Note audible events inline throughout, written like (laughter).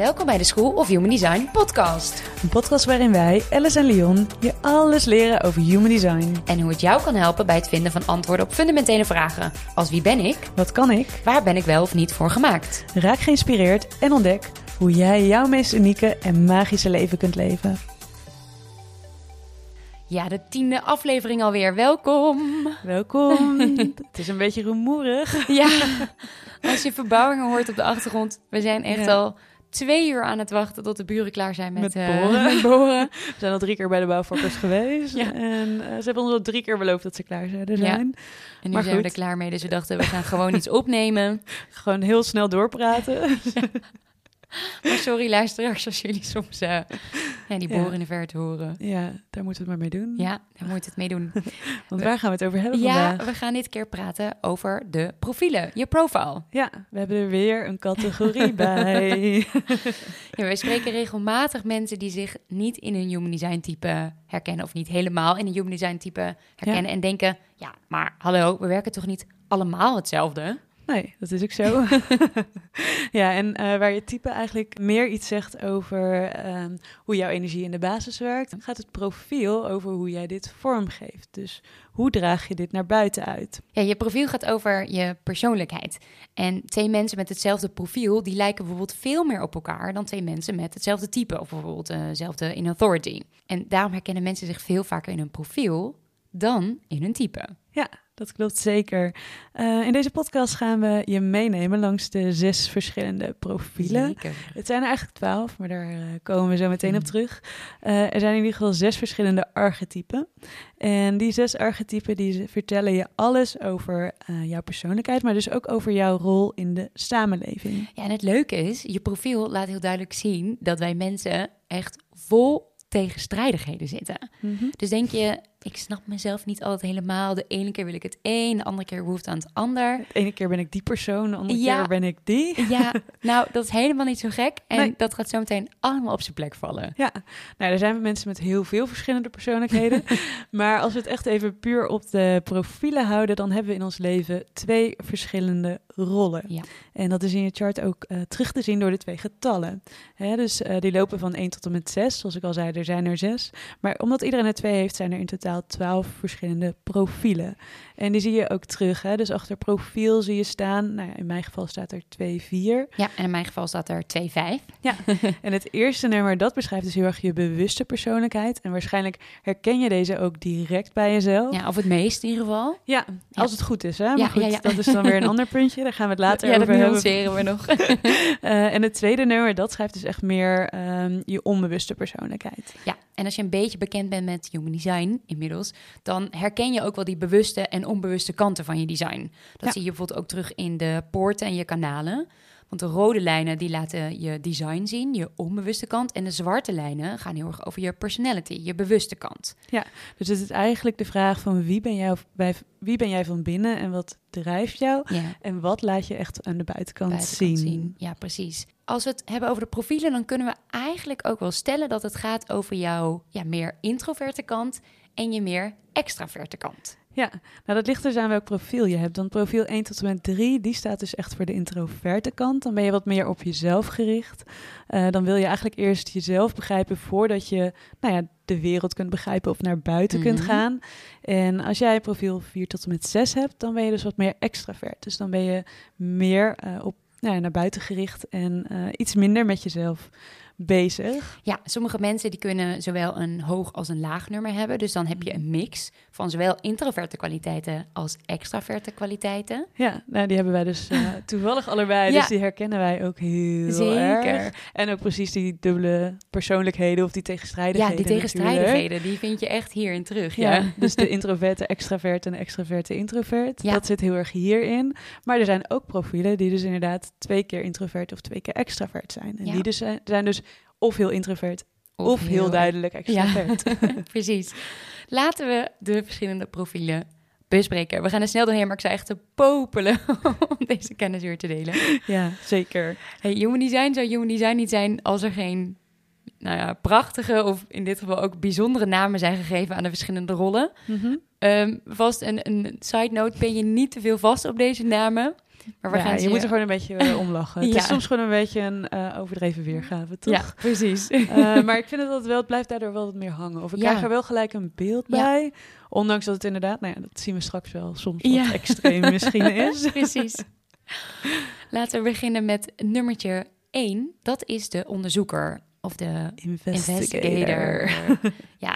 Welkom bij de School of Human Design podcast. Een podcast waarin wij, Alice en Leon, je alles leren over human design. En hoe het jou kan helpen bij het vinden van antwoorden op fundamentele vragen. Als wie ben ik? Wat kan ik? Waar ben ik wel of niet voor gemaakt? Raak geïnspireerd en ontdek hoe jij jouw meest unieke en magische leven kunt leven. Ja, de tiende aflevering alweer. Welkom. Welkom. (laughs) het is een beetje rumoerig. Ja, als je verbouwingen hoort op de achtergrond. We zijn echt Ja. al twee uur aan het wachten tot de buren klaar zijn met, Met eh, boren. (laughs) met boren. We zijn al drie keer bij de bouwvakkers (laughs) geweest. Ja. En eh, ze hebben ons al drie keer beloofd dat ze klaar zouden Ja. zijn. En nu Maar zijn we er klaar mee, dus we dachten we gaan gewoon iets opnemen. (laughs) Gewoon heel snel doorpraten. (laughs) Maar sorry luisteraars als jullie soms eh, ja, die boren in de verte horen. ja, daar moeten we het maar mee doen. Ja, daar moet het mee doen. (laughs) Want waar gaan we het over hebben Ja, vandaag? we gaan dit keer praten over de profielen, je profile. Ja, we hebben er weer een categorie (laughs) bij. Ja, wij spreken regelmatig mensen die zich niet in een human design type herkennen of niet helemaal in een human design type herkennen en denken, ja, maar hallo, we werken toch niet allemaal hetzelfde? Nee, dat is ook zo. (laughs) ja, en eh, waar je type eigenlijk meer iets zegt over ehm, hoe jouw energie in de basis werkt, gaat het profiel over hoe jij dit vormgeeft. Dus hoe draag je dit naar buiten uit? Ja, je profiel gaat over je persoonlijkheid. En twee mensen met hetzelfde profiel, die lijken bijvoorbeeld veel meer op elkaar dan twee mensen met hetzelfde type. Of bijvoorbeeld eh, hetzelfde in authority. En daarom herkennen mensen zich veel vaker in hun profiel dan in hun type. Ja, dat klopt zeker. Eh, in deze podcast gaan we je meenemen langs de zes verschillende profielen. Zeker. Het zijn er eigenlijk twaalf, maar daar eh, komen we zo meteen op Mm. terug. Eh, er zijn in ieder geval zes verschillende archetypen. En die zes archetypen die vertellen je alles over jouw persoonlijkheid, maar dus ook over jouw rol in de samenleving. Ja, en het leuke is, je profiel laat heel duidelijk zien dat wij mensen echt vol tegenstrijdigheden zitten. Dus denk je, ik snap mezelf niet altijd helemaal. De ene keer wil ik het een, de andere keer behoefte aan het ander. De ene keer ben ik die persoon, de andere Ja. keer ben ik die. Ja, (laughs) nou, dat is helemaal niet zo gek. En Nee. dat gaat zo meteen allemaal op zijn plek vallen. Ja, nou, er zijn mensen met heel veel verschillende persoonlijkheden. (laughs) maar als we het echt even puur op de profielen houden, dan hebben we in ons leven twee verschillende rollen. Ja. En dat is in je chart ook eh, terug te zien door de twee getallen. Hè, dus eh, die lopen van 1 tot en met 6. Zoals ik al zei, er zijn er zes. Maar omdat iedereen er twee heeft, zijn er in totaal 12 verschillende profielen. En die zie je ook terug. Hè? Dus achter profiel zie je staan, nou ja, in mijn geval staat er 2, 4. Ja, en in mijn geval staat er 2-5. (laughs) En het eerste nummer, dat beschrijft dus heel erg je bewuste persoonlijkheid. En waarschijnlijk herken je deze ook direct bij jezelf. Ja, of het meest in ieder geval. Ja, als het goed is, hè? Maar Ja, goed, ja, ja. dat is dan weer een (laughs) ander puntje. Daar gaan we het later ja, dat over hebben. nuanceren we nog. (laughs) Eh, en het tweede nummer, dat schrijft dus echt meer ehm, je onbewuste persoonlijkheid. Ja, en als je een beetje bekend bent met human design inmiddels, dan herken je ook wel die bewuste en onbewuste kanten van je design. Dat Ja. zie je bijvoorbeeld ook terug in de poorten en je kanalen. Want de rode lijnen die laten je design zien, je onbewuste kant. En de zwarte lijnen gaan heel erg over je personality, je bewuste kant. Dus het is eigenlijk de vraag van wie ben jij, bij, wie ben jij van binnen en wat drijft jou? Ja, En wat laat je echt aan de buitenkant, buitenkant zien? Ja, precies. Als we het hebben over de profielen, dan kunnen we eigenlijk ook wel stellen dat het gaat over jouw ja, meer introverte kant en je meer extraverte kant. Ja, nou dat ligt dus aan welk profiel je hebt. Dan profiel 1 tot en met 3, die staat dus echt voor de introverte kant. Dan ben je wat meer op jezelf gericht. Eh, dan wil je eigenlijk eerst jezelf begrijpen voordat je nou ja, de wereld kunt begrijpen of naar buiten kunt Mhm. gaan. En als jij profiel 4 tot en met 6 hebt, dan ben je dus wat meer extravert. Dus dan ben je meer eh, op nou ja, naar buiten gericht en eh, iets minder met jezelf bezig. Ja, sommige mensen die kunnen zowel een hoog als een laag nummer hebben. Dus dan heb je een mix van zowel introverte kwaliteiten als extraverte kwaliteiten. Ja, nou die hebben wij dus eh, (laughs) toevallig allebei. Ja. Dus die herkennen wij ook heel Zeker. erg. En ook precies die dubbele persoonlijkheden of die Ja, tegenstrijdigheden. die natuurlijk. tegenstrijdigheden, die vind je echt hierin terug. Ja, Ja, dus de (laughs) introverte extravert en de extraverte introvert. Ja. Dat zit heel erg hierin. Maar er zijn ook profielen die dus inderdaad twee keer introvert of twee keer extravert zijn. En Ja. die dus zijn, zijn dus of heel introvert of, heel, duidelijk extravert. (laughs) Precies. Laten we de verschillende profielen bespreken. We gaan er snel doorheen, maar ik zou echt te popelen (laughs) om deze kennis weer te delen. Ja, zeker. Hey, human design zou human design niet zijn als er geen nou ja, prachtige of in dit geval ook bijzondere namen zijn gegeven aan de verschillende rollen. Mhm. Ehm, vast een, een side note, ben je niet te veel vast op deze namen. Maar we Ja, gaan je moet er gewoon een beetje eh, om lachen. Het (laughs) is soms gewoon een beetje een eh, overdreven weergave, toch? Ja, precies. Eh, (laughs) maar ik vind het altijd wel, het blijft daardoor wel wat meer hangen. Of ik Ja. krijg er wel gelijk een beeld bij. Ondanks dat het inderdaad, nou ja, dat zien we straks wel, soms wat (laughs) extreem misschien is. Precies. Laten we beginnen met nummertje 1. Dat is de onderzoeker of de investigator. ja,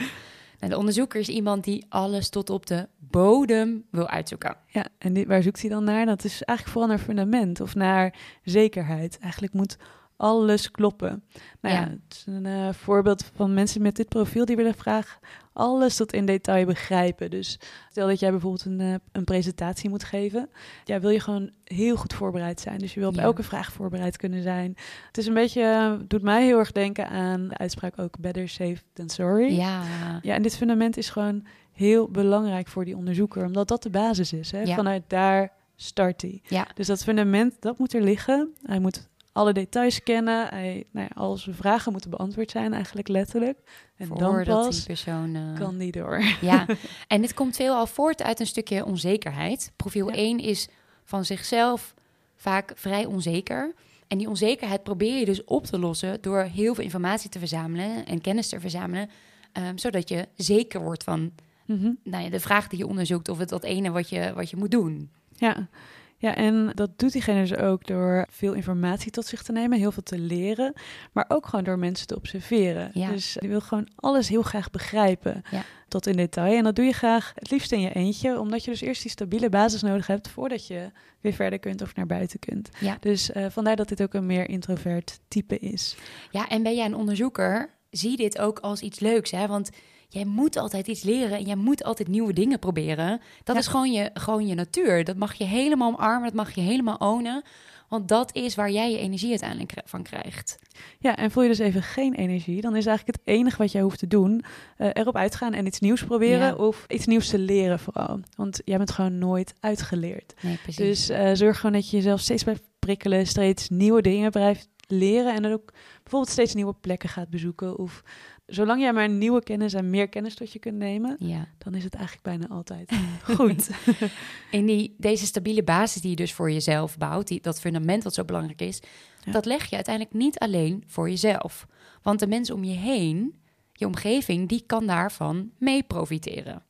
nou, de onderzoeker is iemand die alles tot op de bodem wil uitzoeken. Ja, en waar zoekt hij dan naar? Dat is eigenlijk vooral naar fundament of naar zekerheid. Eigenlijk moet alles kloppen. Nou ja, Ja. het is een eh, voorbeeld van mensen met dit profiel die willen graag alles tot in detail begrijpen. Dus stel dat jij bijvoorbeeld een, eh, een presentatie moet geven. Ja, wil je gewoon heel goed voorbereid zijn. Dus je wil op Ja. elke vraag voorbereid kunnen zijn. Het is een beetje, eh, doet mij heel erg denken aan de uitspraak ook better safe than sorry. Ja, Ja, en dit fundament is gewoon heel belangrijk voor die onderzoeker, omdat dat de basis is. Hè? Ja. Vanuit daar start hij. Ja. Dus dat fundament, dat moet er liggen. Hij moet alle details kennen. Hij, nou ja, al zijn vragen moeten beantwoord zijn, eigenlijk letterlijk. En dan voordat die pas persoon... eh, kan die door. Ja, (laughs) en dit komt veelal voort uit een stukje onzekerheid. Profiel Ja. 1 is van zichzelf vaak vrij onzeker. En die onzekerheid probeer je dus op te lossen door heel veel informatie te verzamelen en kennis te verzamelen. ehm, zodat je zeker wordt van Mhm. nou ja, de vraag die je onderzoekt of het dat ene wat je, wat je moet doen. Ja. Ja, en dat doet diegene dus ook door veel informatie tot zich te nemen, heel veel te leren, maar ook gewoon door mensen te observeren. Ja. Dus die wil gewoon alles heel graag begrijpen, Ja. tot in detail. En dat doe je graag het liefst in je eentje, omdat je dus eerst die stabiele basis nodig hebt voordat je weer verder kunt of naar buiten kunt. Ja. Dus eh, vandaar dat dit ook een meer introvert type is. Ja, en ben jij een onderzoeker, zie dit ook als iets leuks, hè? Want jij moet altijd iets leren en jij moet altijd nieuwe dingen proberen. Dat Ja. is gewoon je, gewoon je natuur. Dat mag je helemaal omarmen, dat mag je helemaal ownen. Want dat is waar jij je energie uiteindelijk van krijgt. Ja, en voel je dus even geen energie, dan is eigenlijk het enige wat jij hoeft te doen eh, erop uitgaan en iets nieuws proberen Ja. of iets nieuws te leren vooral. Want jij bent gewoon nooit uitgeleerd. Nee, precies. Dus eh, zorg gewoon dat je jezelf steeds blijft prikkelen, steeds nieuwe dingen blijft leren en dan ook bijvoorbeeld steeds nieuwe plekken gaat bezoeken. Of zolang jij maar nieuwe kennis en meer kennis tot je kunt nemen, ja. dan is het eigenlijk bijna altijd (laughs) goed. (laughs) En die, deze stabiele basis die je dus voor jezelf bouwt, die, dat fundament wat zo belangrijk is, Ja. dat leg je uiteindelijk niet alleen voor jezelf. Want de mensen om je heen, je omgeving, die kan daarvan mee profiteren.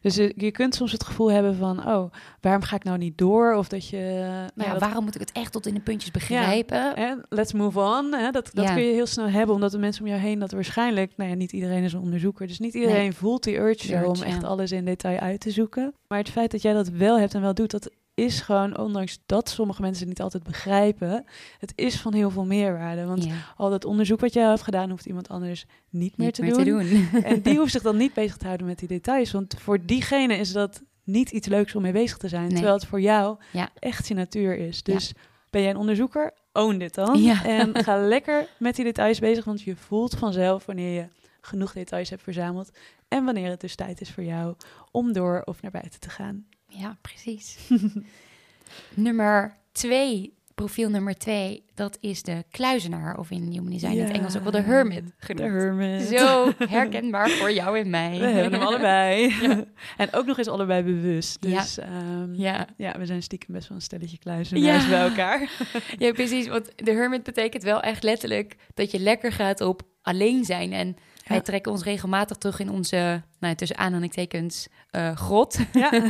Dus eh, je kunt soms het gevoel hebben van, oh, waarom ga ik nou niet door? Of dat je, nou ja, ja, dat- waarom moet ik het echt tot in de puntjes begrijpen? Hè, let's move on. Hè? Dat, dat Ja. kun je heel snel hebben, omdat de mensen om jou heen dat waarschijnlijk, nou ja, niet iedereen is een onderzoeker, dus niet iedereen Nee. voelt die urge, urge, om echt ja. alles in detail uit te zoeken. Maar het feit dat jij dat wel hebt en wel doet, dat is gewoon, ondanks dat sommige mensen het niet altijd begrijpen, het is van heel veel meerwaarde. Want Ja, al dat onderzoek wat jij hebt gedaan, hoeft iemand anders niet meer, niet te, meer doen. te doen. En die (laughs) hoeft zich dan niet bezig te houden met die details, want voor diegene is dat niet iets leuks om mee bezig te zijn, Nee. terwijl het voor jou Ja. echt je natuur is. Dus ben jij een onderzoeker? Own dit dan. En (laughs) ga lekker met die details bezig, want je voelt vanzelf wanneer je genoeg details hebt verzameld en wanneer het dus tijd is voor jou om door of naar buiten te gaan. Ja, precies. (laughs) nummer twee, profiel nummer twee, dat is de kluizenaar. Of in Human Design in het. Engels ook wel de hermit De genoemd. hermit. Zo herkenbaar voor jou en mij. We hebben hem allebei. (laughs) Ja. En ook nog eens allebei bewust. Ja. Dus ehm, ja. Ja. we zijn stiekem best wel een stelletje kluizenaars bij elkaar. (laughs) ja, precies. Want de hermit betekent wel echt letterlijk dat je lekker gaat op alleen zijn. En wij trekken ons regelmatig terug in onze, nou, tussen aanhalingstekens, eh grot. Ja. (laughs)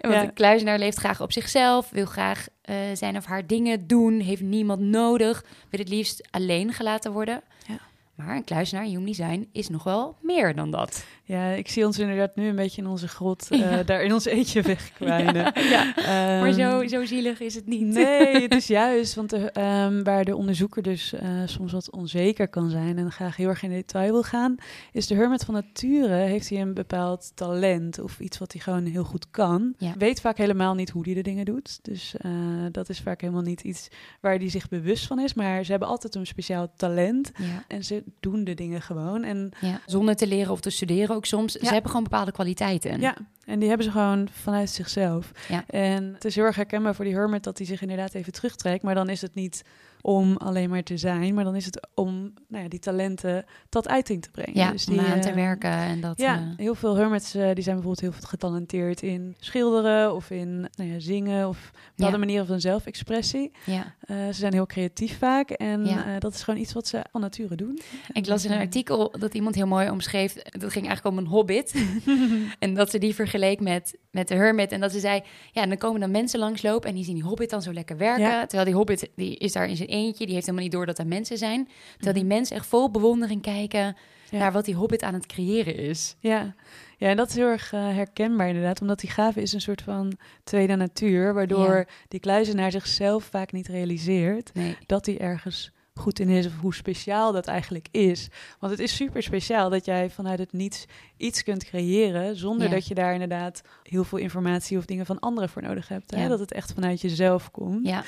Want een kluizenaar leeft graag op zichzelf, wil graag eh, zijn of haar dingen doen, heeft niemand nodig, wil het liefst alleen gelaten worden. Ja. Maar een kluizenaar, Human Design, is nog wel meer dan dat. Ja, ik zie ons inderdaad nu een beetje in onze grot, eh, Ja. daar in ons eentje (laughs) wegkwijnen. Ja, maar Ehm, zo, zo zielig is het niet. Nee, (laughs) het is juist, want de, ehm, waar de onderzoeker dus eh, soms wat onzeker kan zijn en graag heel erg in detail wil gaan, is de hermit van nature, heeft hij een bepaald talent of iets wat hij gewoon heel goed kan. Weet vaak helemaal niet hoe hij de dingen doet, dus eh, dat is vaak helemaal niet iets waar hij zich bewust van is, maar ze hebben altijd een speciaal talent en ze doen de dingen gewoon. En. Zonder te leren of te studeren ook soms. Ja. Ze hebben gewoon bepaalde kwaliteiten. ja, En die hebben ze gewoon vanuit zichzelf. Ja. En het is heel erg herkenbaar voor die hermit dat hij zich inderdaad even terugtrekt. Maar dan is het niet om alleen maar te zijn, maar dan is het om nou ja, die talenten tot uiting te brengen. Ja, dus om die, aan te eh, werken en dat... ja, eh, heel veel hermits eh, die zijn bijvoorbeeld heel veel getalenteerd in schilderen of in nou ja, zingen of bepaalde Ja. manieren van zelfexpressie. ja. Ze zijn heel creatief vaak en Ja. dat is gewoon iets wat ze van nature doen. Ik las in een artikel dat iemand heel mooi omschreef. Dat ging eigenlijk om een hobbit. (laughs) en dat ze die vergeleek met, met de hermit. En dat ze zei: Ja, dan komen dan mensen langslopen. En die zien die hobbit dan zo lekker werken. Terwijl die hobbit die is daar in zijn eentje. Die heeft helemaal niet door dat er mensen zijn. Terwijl Mhm. die mensen echt vol bewondering kijken. Ja. naar wat die hobbit aan het creëren is. Ja. ja, en dat is heel erg eh, herkenbaar inderdaad, omdat die gave is een soort van tweede natuur, waardoor Ja. die kluizenaar zichzelf vaak niet realiseert Nee. dat hij ergens goed in is of hoe speciaal dat eigenlijk is. Want het is super speciaal dat jij vanuit het niets iets kunt creëren zonder Ja. dat je daar inderdaad heel veel informatie of dingen van anderen voor nodig hebt. Hè? Ja. Dat het echt vanuit jezelf komt. Ja,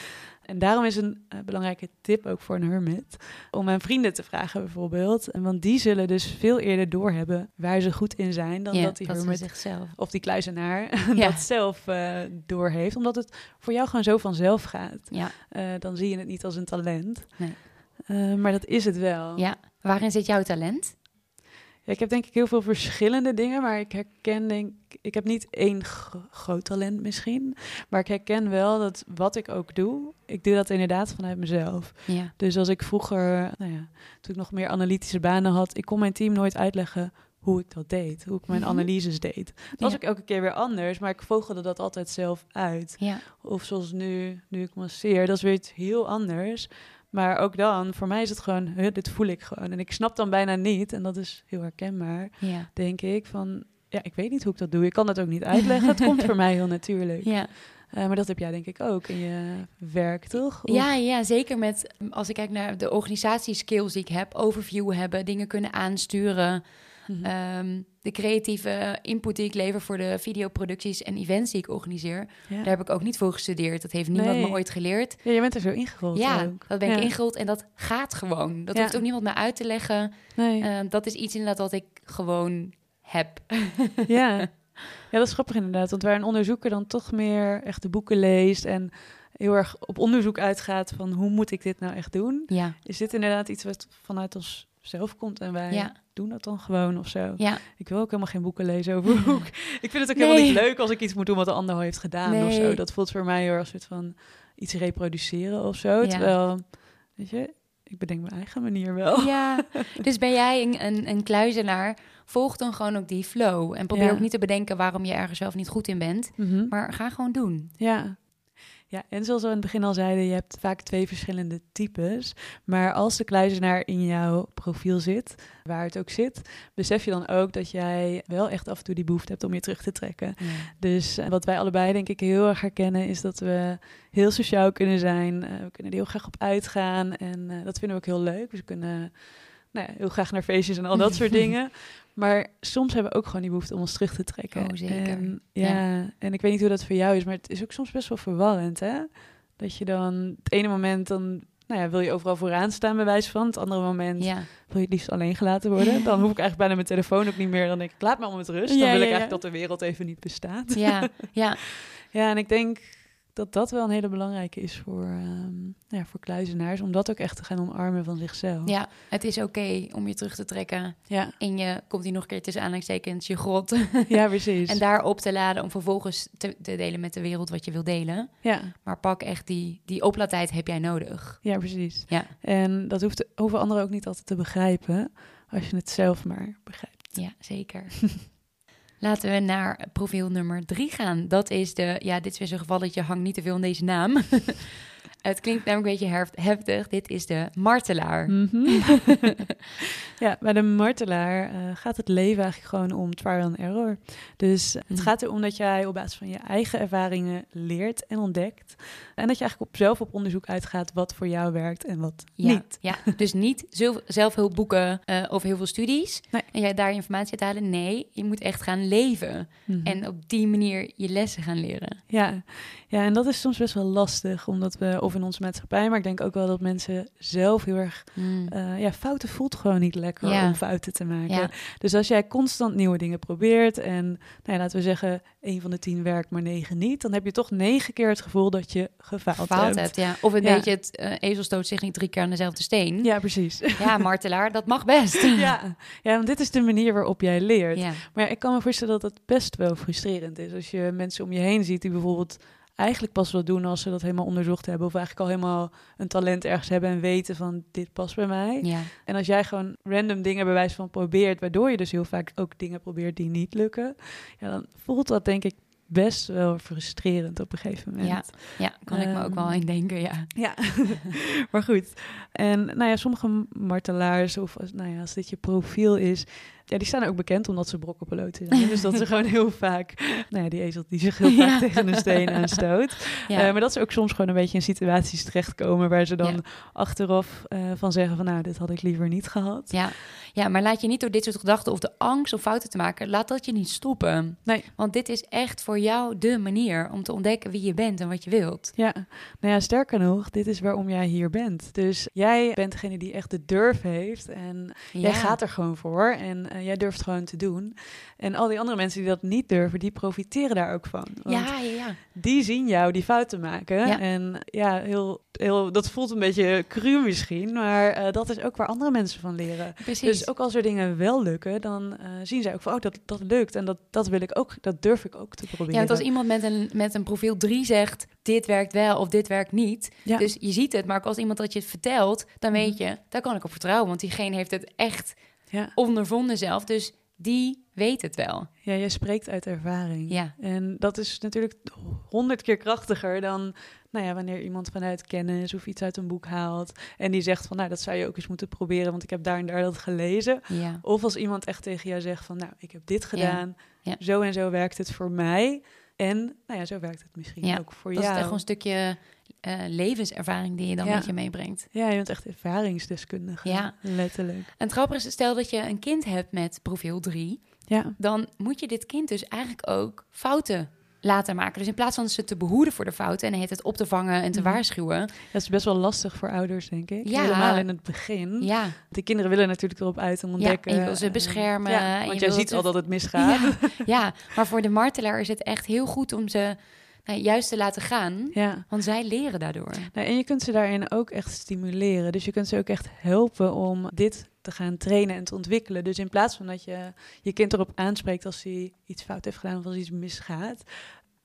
En daarom is een eh, belangrijke tip ook voor een hermit om aan vrienden te vragen bijvoorbeeld. Want die zullen dus veel eerder doorhebben waar ze goed in zijn dan ja dat die dat hermit zichzelf. of die kluizenaar (laughs) Ja. dat zelf eh doorheeft. Omdat het voor jou gewoon zo vanzelf gaat. Ja, Eh, dan zie je het niet als een talent. Nee. Maar dat is het wel. ja. Waarin zit jouw talent? Ja, ik heb denk ik heel veel verschillende dingen, maar ik herken denk ik heb niet één gro- groot talent misschien, maar ik herken wel dat wat ik ook doe, ik doe dat inderdaad vanuit mezelf. Ja, Dus als ik vroeger, nou ja, toen ik nog meer analytische banen had, ik kon mijn team nooit uitleggen hoe ik dat deed, hoe ik mijn Mhm. analyses deed. Dat was Ja. ook elke keer weer anders, maar ik vogelde dat altijd zelf uit. ja, Of zoals nu, nu ik masseer, dat is weer iets heel anders. Maar ook dan, voor mij is het gewoon, dit voel ik gewoon. En ik snap dan bijna niet, en dat is heel herkenbaar, ja. denk ik, van... Ja, ik weet niet hoe ik dat doe. Ik kan dat ook niet uitleggen. Het (laughs) komt voor mij heel natuurlijk. ja. Eh, maar dat heb jij denk ik ook in je werk, toch? Of- Ja, ja, zeker met als ik kijk naar de organisatieskills die ik heb, overview hebben, dingen kunnen aansturen, Mhm. ehm, de creatieve input die ik lever voor de videoproducties en events die ik organiseer, ja. daar heb ik ook niet voor gestudeerd. Dat heeft niemand Nee. me ooit geleerd. Ja, je bent er zo ingerold ja, ook. dat ben ik Ja. ingerold en dat gaat gewoon. Dat hoeft ook niemand mij uit te leggen. Nee. Eh, dat is iets inderdaad wat ik gewoon heb. (laughs) ja. (laughs) ja, dat is grappig inderdaad. Want waar een onderzoeker dan toch meer echt de boeken leest... en heel erg op onderzoek uitgaat van hoe moet ik dit nou echt doen... Ja, is dit inderdaad iets wat vanuit ons zelf komt en wij ja, doen dat dan gewoon of zo. ja. Ik wil ook helemaal geen boeken lezen over (laughs) hoe ik... Ik vind het ook helemaal Nee. niet leuk als ik iets moet doen wat de ander al heeft gedaan of zo. Dat voelt voor mij heel erg een soort van iets reproduceren of zo. Ja. Terwijl, weet je, ik bedenk mijn eigen manier wel. Ja, (laughs) dus ben jij een, een, een kluizenaar, volg dan gewoon ook die flow. En probeer Ja. ook niet te bedenken waarom je ergens zelf niet goed in bent. Mhm. Maar ga gewoon doen. Ja. Ja, en zoals we in het begin al zeiden, je hebt vaak twee verschillende types. Maar als de kluizenaar in jouw profiel zit, waar het ook zit, besef je dan ook dat jij wel echt af en toe die behoefte hebt om je terug te trekken. Dus eh, wat wij allebei denk ik heel erg herkennen is dat we heel sociaal kunnen zijn. Eh, we kunnen er heel graag op uitgaan en eh, dat vinden we ook heel leuk. Dus we kunnen nou ja, heel graag naar feestjes en al dat soort (laughs) dingen. Maar soms hebben we ook gewoon die behoefte om ons terug te trekken. Oh, zeker. En, ja, en ik weet niet hoe dat voor jou is, maar het is ook soms best wel verwarrend, hè? Dat je dan het ene moment dan... Nou ja, wil je overal vooraan staan bij wijze van. Het andere moment Ja, wil je het liefst alleen gelaten worden. (laughs) Dan hoef ik eigenlijk bijna mijn telefoon ook niet meer. Dan denk ik, laat me om met rust. Dan Ja, wil ik eigenlijk dat de wereld even niet bestaat. ja, ja, (laughs) Ja, en ik denk dat dat wel een hele belangrijke is voor, nou ja, voor kluizenaars. Om dat ook echt te gaan omarmen van zichzelf. ja. Het is oké om je terug te trekken. ja, En je komt hier nog een keer tussen aanhalingstekens je grot. (laughs) ja precies. en daar op te laden om vervolgens te, te delen met de wereld wat je wil delen. ja, Maar pak echt die, die oplaadtijd heb jij nodig. ja, precies. Ja, En dat hoeft, hoeven anderen ook niet altijd te begrijpen. Als je het zelf maar begrijpt. ja zeker. (laughs) Laten we naar profiel nummer drie gaan. Dat is de, ja, dit is weer zo'n gevalletje, hang niet te veel in deze naam. (laughs) Het klinkt namelijk een beetje hef- heftig. Dit is de martelaar. Mhm. (laughs) (laughs) ja, bij de martelaar eh, gaat het leven eigenlijk gewoon om trial and error. Dus het Mhm. gaat erom dat jij op basis van je eigen ervaringen leert en ontdekt. En dat je eigenlijk op zelf op onderzoek uitgaat wat voor jou werkt en wat Ja, niet. ja, dus niet zelf, zelfhulpboeken eh of heel veel studies. Nee. En jij daar informatie uit halen. Nee, je moet echt gaan leven. Mhm. En op die manier je lessen gaan leren. Ja. ja, en dat is soms best wel lastig, omdat we of in onze maatschappij, maar ik denk ook wel dat mensen zelf heel erg... Mm. eh, ja, fouten voelt gewoon niet lekker Ja. om fouten te maken. Ja. Dus als jij constant nieuwe dingen probeert en nou ja, laten we zeggen, één van de tien werkt, maar negen niet, dan heb je toch negen keer het gevoel dat je gefaald, Gefaald hebt. hebt, ja. Of een beetje het eh, ezel stoot zich niet drie keer aan dezelfde steen. Ja, precies. Ja, (laughs) martelaar, dat mag best. (laughs) ja. ja, want dit is de manier waarop jij leert. Ja. Maar ja, ik kan me voorstellen dat het best wel frustrerend is als je mensen om je heen ziet die bijvoorbeeld eigenlijk pas wat doen als ze dat helemaal onderzocht hebben of eigenlijk al helemaal een talent ergens hebben en weten van dit past bij mij. ja. En als jij gewoon random dingen bij wijze van probeert, waardoor je dus heel vaak ook dingen probeert die niet lukken, ja, dan voelt dat denk ik best wel frustrerend op een gegeven moment. Ja, ja, kan ik me ook wel Ehm, in denken, ja. Ja, (laughs) maar goed. En nou ja, sommige martelaars, of als- nou ja, als dit je profiel is, ja, die staan ook bekend omdat ze brokkenpeloten zijn. Dus dat ze (laughs) gewoon heel vaak, nou ja, die ezel die zich heel vaak Ja. tegen een steen aanstoot. (laughs) ja. Eh, maar dat ze ook soms gewoon een beetje in situaties terechtkomen waar ze dan Ja. achteraf eh, van zeggen van, nou, dit had ik liever niet gehad. Ja. ja, maar laat je niet door dit soort gedachten of de angst om fouten te maken, laat dat je niet stoppen. Nee. Want dit is echt voor jou de manier om te ontdekken wie je bent en wat je wilt. Ja, nou ja, sterker nog, dit is waarom jij hier bent. Dus jij bent degene die echt de durf heeft en Jij gaat er gewoon voor en eh, jij durft gewoon te doen. En al die andere mensen die dat niet durven, die profiteren daar ook van. Want Ja, ja, ja. die zien jou die fouten maken. Ja. En ja, heel, heel, dat voelt een beetje cru misschien, maar eh, dat is ook waar andere mensen van leren. Precies. Dus ook als er dingen wel lukken, dan eh, zien zij ook van, oh, dat, dat lukt. En dat, dat wil ik ook, dat durf ik ook te proberen. ja, want als iemand met een, met een profiel 3 zegt, dit werkt wel of dit werkt niet. Ja. Dus je ziet het, maar ook als iemand dat je het vertelt, dan Mhm. weet je, daar kan ik op vertrouwen. Want diegene heeft het echt ja. ondervonden zelf. Dus die weet het wel. ja, jij spreekt uit ervaring. Ja, En dat is natuurlijk honderd keer krachtiger dan nou ja, wanneer iemand vanuit kennis of iets uit een boek haalt. En die zegt van nou, dat zou je ook eens moeten proberen, want ik heb daar en daar dat gelezen. ja. Of als iemand echt tegen jou zegt van nou, ik heb dit gedaan, ja. zo en zo werkt het voor mij. En nou ja, zo werkt het misschien ook voor Dat is jou. echt gewoon een stukje eh, levenservaring die je dan Ja. met je meebrengt. Ja, je bent echt ervaringsdeskundige. Ja. Letterlijk. En het grappige is, stel dat je een kind hebt met profiel 3, Ja. dan moet je dit kind dus eigenlijk ook fouten laten maken. Dus in plaats van ze te behoeden voor de fouten en het op te vangen en te Mhm. waarschuwen. Dat is best wel lastig voor ouders, denk ik. Ja. Helemaal in het begin. Ja, De kinderen willen natuurlijk erop uit om ja ontdekken. en je wil ze beschermen. ja, want je jij ziet al dat het misgaat. Ja, (laughs) ja, maar voor de martelaar is het echt heel goed om ze nou, juist te laten gaan. ja. Want zij leren daardoor. Nou, en je kunt ze daarin ook echt stimuleren. Dus je kunt ze ook echt helpen om dit te gaan trainen en te ontwikkelen. Dus in plaats van dat je je kind erop aanspreekt als hij iets fout heeft gedaan of als iets misgaat,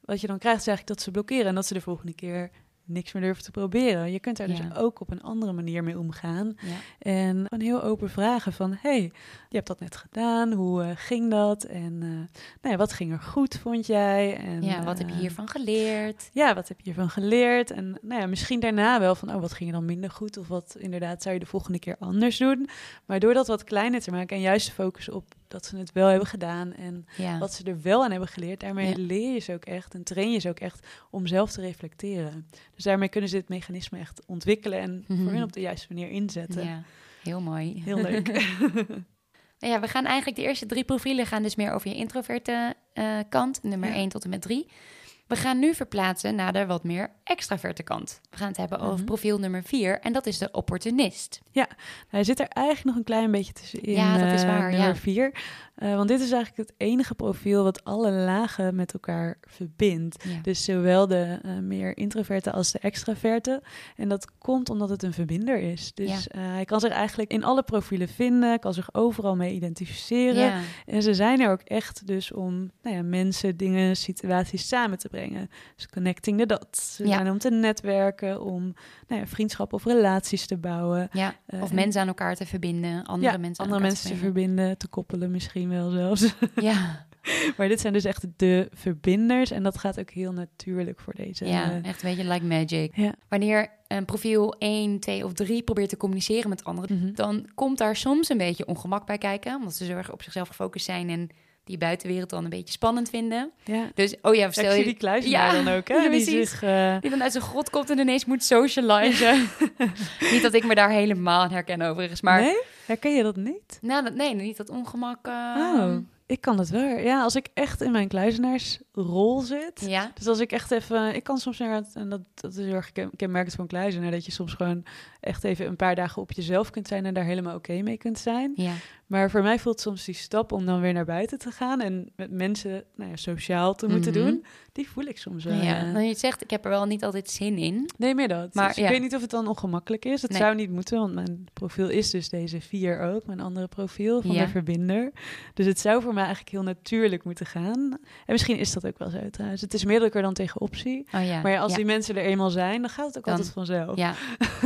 wat je dan krijgt is eigenlijk dat ze blokkeren en dat ze de volgende keer niks meer durven te proberen. Je kunt daar Ja. dus ook op een andere manier mee omgaan. Ja. En gewoon heel open vragen van... hey, je hebt dat net gedaan, hoe eh, ging dat? En eh, nou ja, wat ging er goed, vond jij? En, ja, wat heb je eh, hiervan geleerd? ja, wat heb je hiervan geleerd? En nou ja, misschien daarna wel van, oh, wat ging er dan minder goed? Of wat inderdaad zou je de volgende keer anders doen? Maar door dat wat kleiner te maken en juist te focussen op dat ze het wel hebben gedaan en Ja. wat ze er wel aan hebben geleerd, daarmee Ja. leer je ze ook echt en train je ze ook echt om zelf te reflecteren. Dus daarmee kunnen ze dit mechanisme echt ontwikkelen en Mhm. voor hun op de juiste manier inzetten. ja, heel mooi. Heel leuk. (laughs) (laughs) Ja, we gaan eigenlijk de eerste drie profielen gaan dus meer over je introverte eh, kant, nummer Ja. 1 tot en met 3. We gaan nu verplaatsen naar de wat meer extraverte kant. We gaan het hebben over Mhm. profiel nummer 4 en dat is de opportunist. Hij zit er eigenlijk nog een klein beetje tussenin. Ja, dat is eh, waar, Nummer ja. vier. Eh, want dit is eigenlijk het enige profiel wat alle lagen met elkaar verbindt. Ja. Dus zowel de eh, meer introverte als de extraverte. En dat komt omdat het een verbinder is. Dus eh, hij kan zich eigenlijk in alle profielen vinden, kan zich overal mee identificeren. ja. En ze zijn er ook echt dus om nou ja, mensen, dingen, situaties samen te brengen. Dus connecting the dots. Ja. zijn om te netwerken, om nou ja, vriendschap of relaties te bouwen. ja. Eh, Of en- mensen aan elkaar te verbinden, andere ja, mensen aan andere mensen te te verbinden, te koppelen misschien wel zelfs. brengen. (laughs) Ja, maar dit zijn dus echt de verbinders en dat gaat ook heel natuurlijk voor deze. ja, eh, echt een beetje like magic. ja. Wanneer een profiel 1, 2 of 3 probeert te communiceren met anderen, Mhm. dan komt daar soms een beetje ongemak bij kijken, omdat ze zo erg op zichzelf gefocust zijn en die buitenwereld dan een beetje spannend vinden. ja. Dus, oh ja, stel je die kluizenaar Ja, dan ook, hè? (laughs) ja, die zich... eh, die dan uit zijn grot komt en ineens moet socializen. (laughs) niet dat ik me daar helemaal aan herken overigens, maar Nee? Herken je dat niet? nou, dat, nee, niet dat ongemak. eh, Oh. Ik kan het wel. Ja, als ik echt in mijn kluizenaarsrol zit. Ja. Dus als ik echt even... Ik kan soms naar en dat, dat is heel erg ken- kenmerkend van kluizenaar... dat je soms gewoon echt even een paar dagen op jezelf kunt zijn... en daar helemaal oké mee kunt zijn. Ja. Maar voor mij voelt soms die stap om dan weer naar buiten te gaan... en met mensen nou ja, sociaal te moeten Mhm. doen... die voel ik soms wel. ja. Dan je zegt, ik heb er wel niet altijd zin in. Nee, meer dat. Maar Dus ik weet niet of het dan ongemakkelijk is. Het Nee. zou niet moeten, want mijn profiel is dus deze vier ook. Mijn andere profiel van Ja. de verbinder. Dus het zou voor mij eigenlijk heel natuurlijk moeten gaan. En misschien is dat ook wel zo trouwens. Het is meer dat ik er dan tegenop zie. Oh ja. Maar als die mensen er eenmaal zijn, dan gaat het ook Dan- altijd vanzelf. Ja.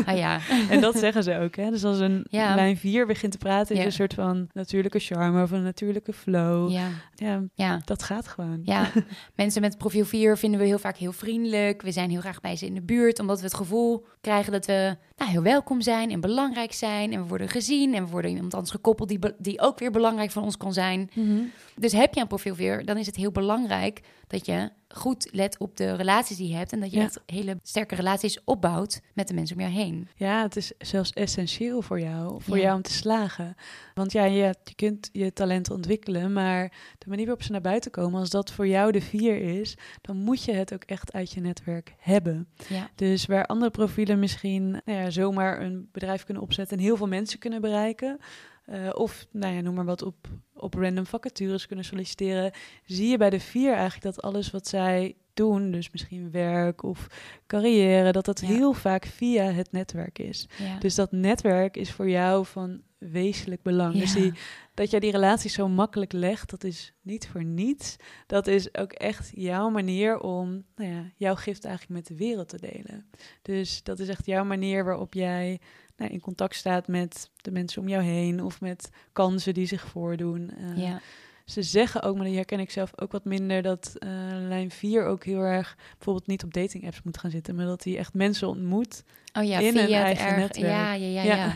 Ah ja. (laughs) En dat zeggen ze ook. Hè? Dus als een lijn 4 begint te praten, is een soort van natuurlijke charme of een natuurlijke flow. Ja, Ja. Ja. dat gaat gewoon. Ja, (laughs) mensen met profiel 4 vinden we heel vaak heel vriendelijk. We zijn heel graag bij ze in de buurt, omdat we het gevoel krijgen dat we nou, heel welkom zijn en belangrijk zijn. En we worden gezien en we worden iemand anders gekoppeld die, die ook weer belangrijk van ons kan zijn. Mhm. Dus heb je een profiel 4, dan is het heel belangrijk dat je goed let op de relaties die je hebt. En dat je Ja. echt hele sterke relaties opbouwt met de mensen om jou heen. Ja, het is zelfs essentieel voor jou, voor Ja. jou om te slagen. Want ja, je, je kunt je talenten ontwikkelen, maar de manier waarop ze naar buiten komen, als dat voor jou de vier is, dan moet je het ook echt uit je netwerk hebben. Ja, Dus waar andere profielen misschien nou ja, zomaar een bedrijf kunnen opzetten en heel veel mensen kunnen bereiken, eh, of nou ja, noem maar wat op, op random vacatures kunnen solliciteren, zie je bij de vier eigenlijk dat alles wat zij doen, dus misschien werk of carrière, dat dat Ja. heel vaak via het netwerk is. ja. Dus dat netwerk is voor jou van wezenlijk belang. Dus die, dat jij die relatie zo makkelijk legt, dat is niet voor niets. Dat is ook echt jouw manier om nou ja, jouw gift eigenlijk met de wereld te delen. Dus dat is echt jouw manier waarop jij nou, in contact staat met de mensen om jou heen of met kansen die zich voordoen. Eh, ja. Ze zeggen ook, maar die herken ik zelf ook wat minder, dat eh, lijn 4 ook heel erg bijvoorbeeld niet op dating apps moet gaan zitten, maar dat hij echt mensen ontmoet. Oh ja, in via een eigen erg- netwerk. Ja, ja, ja, Ja. ja.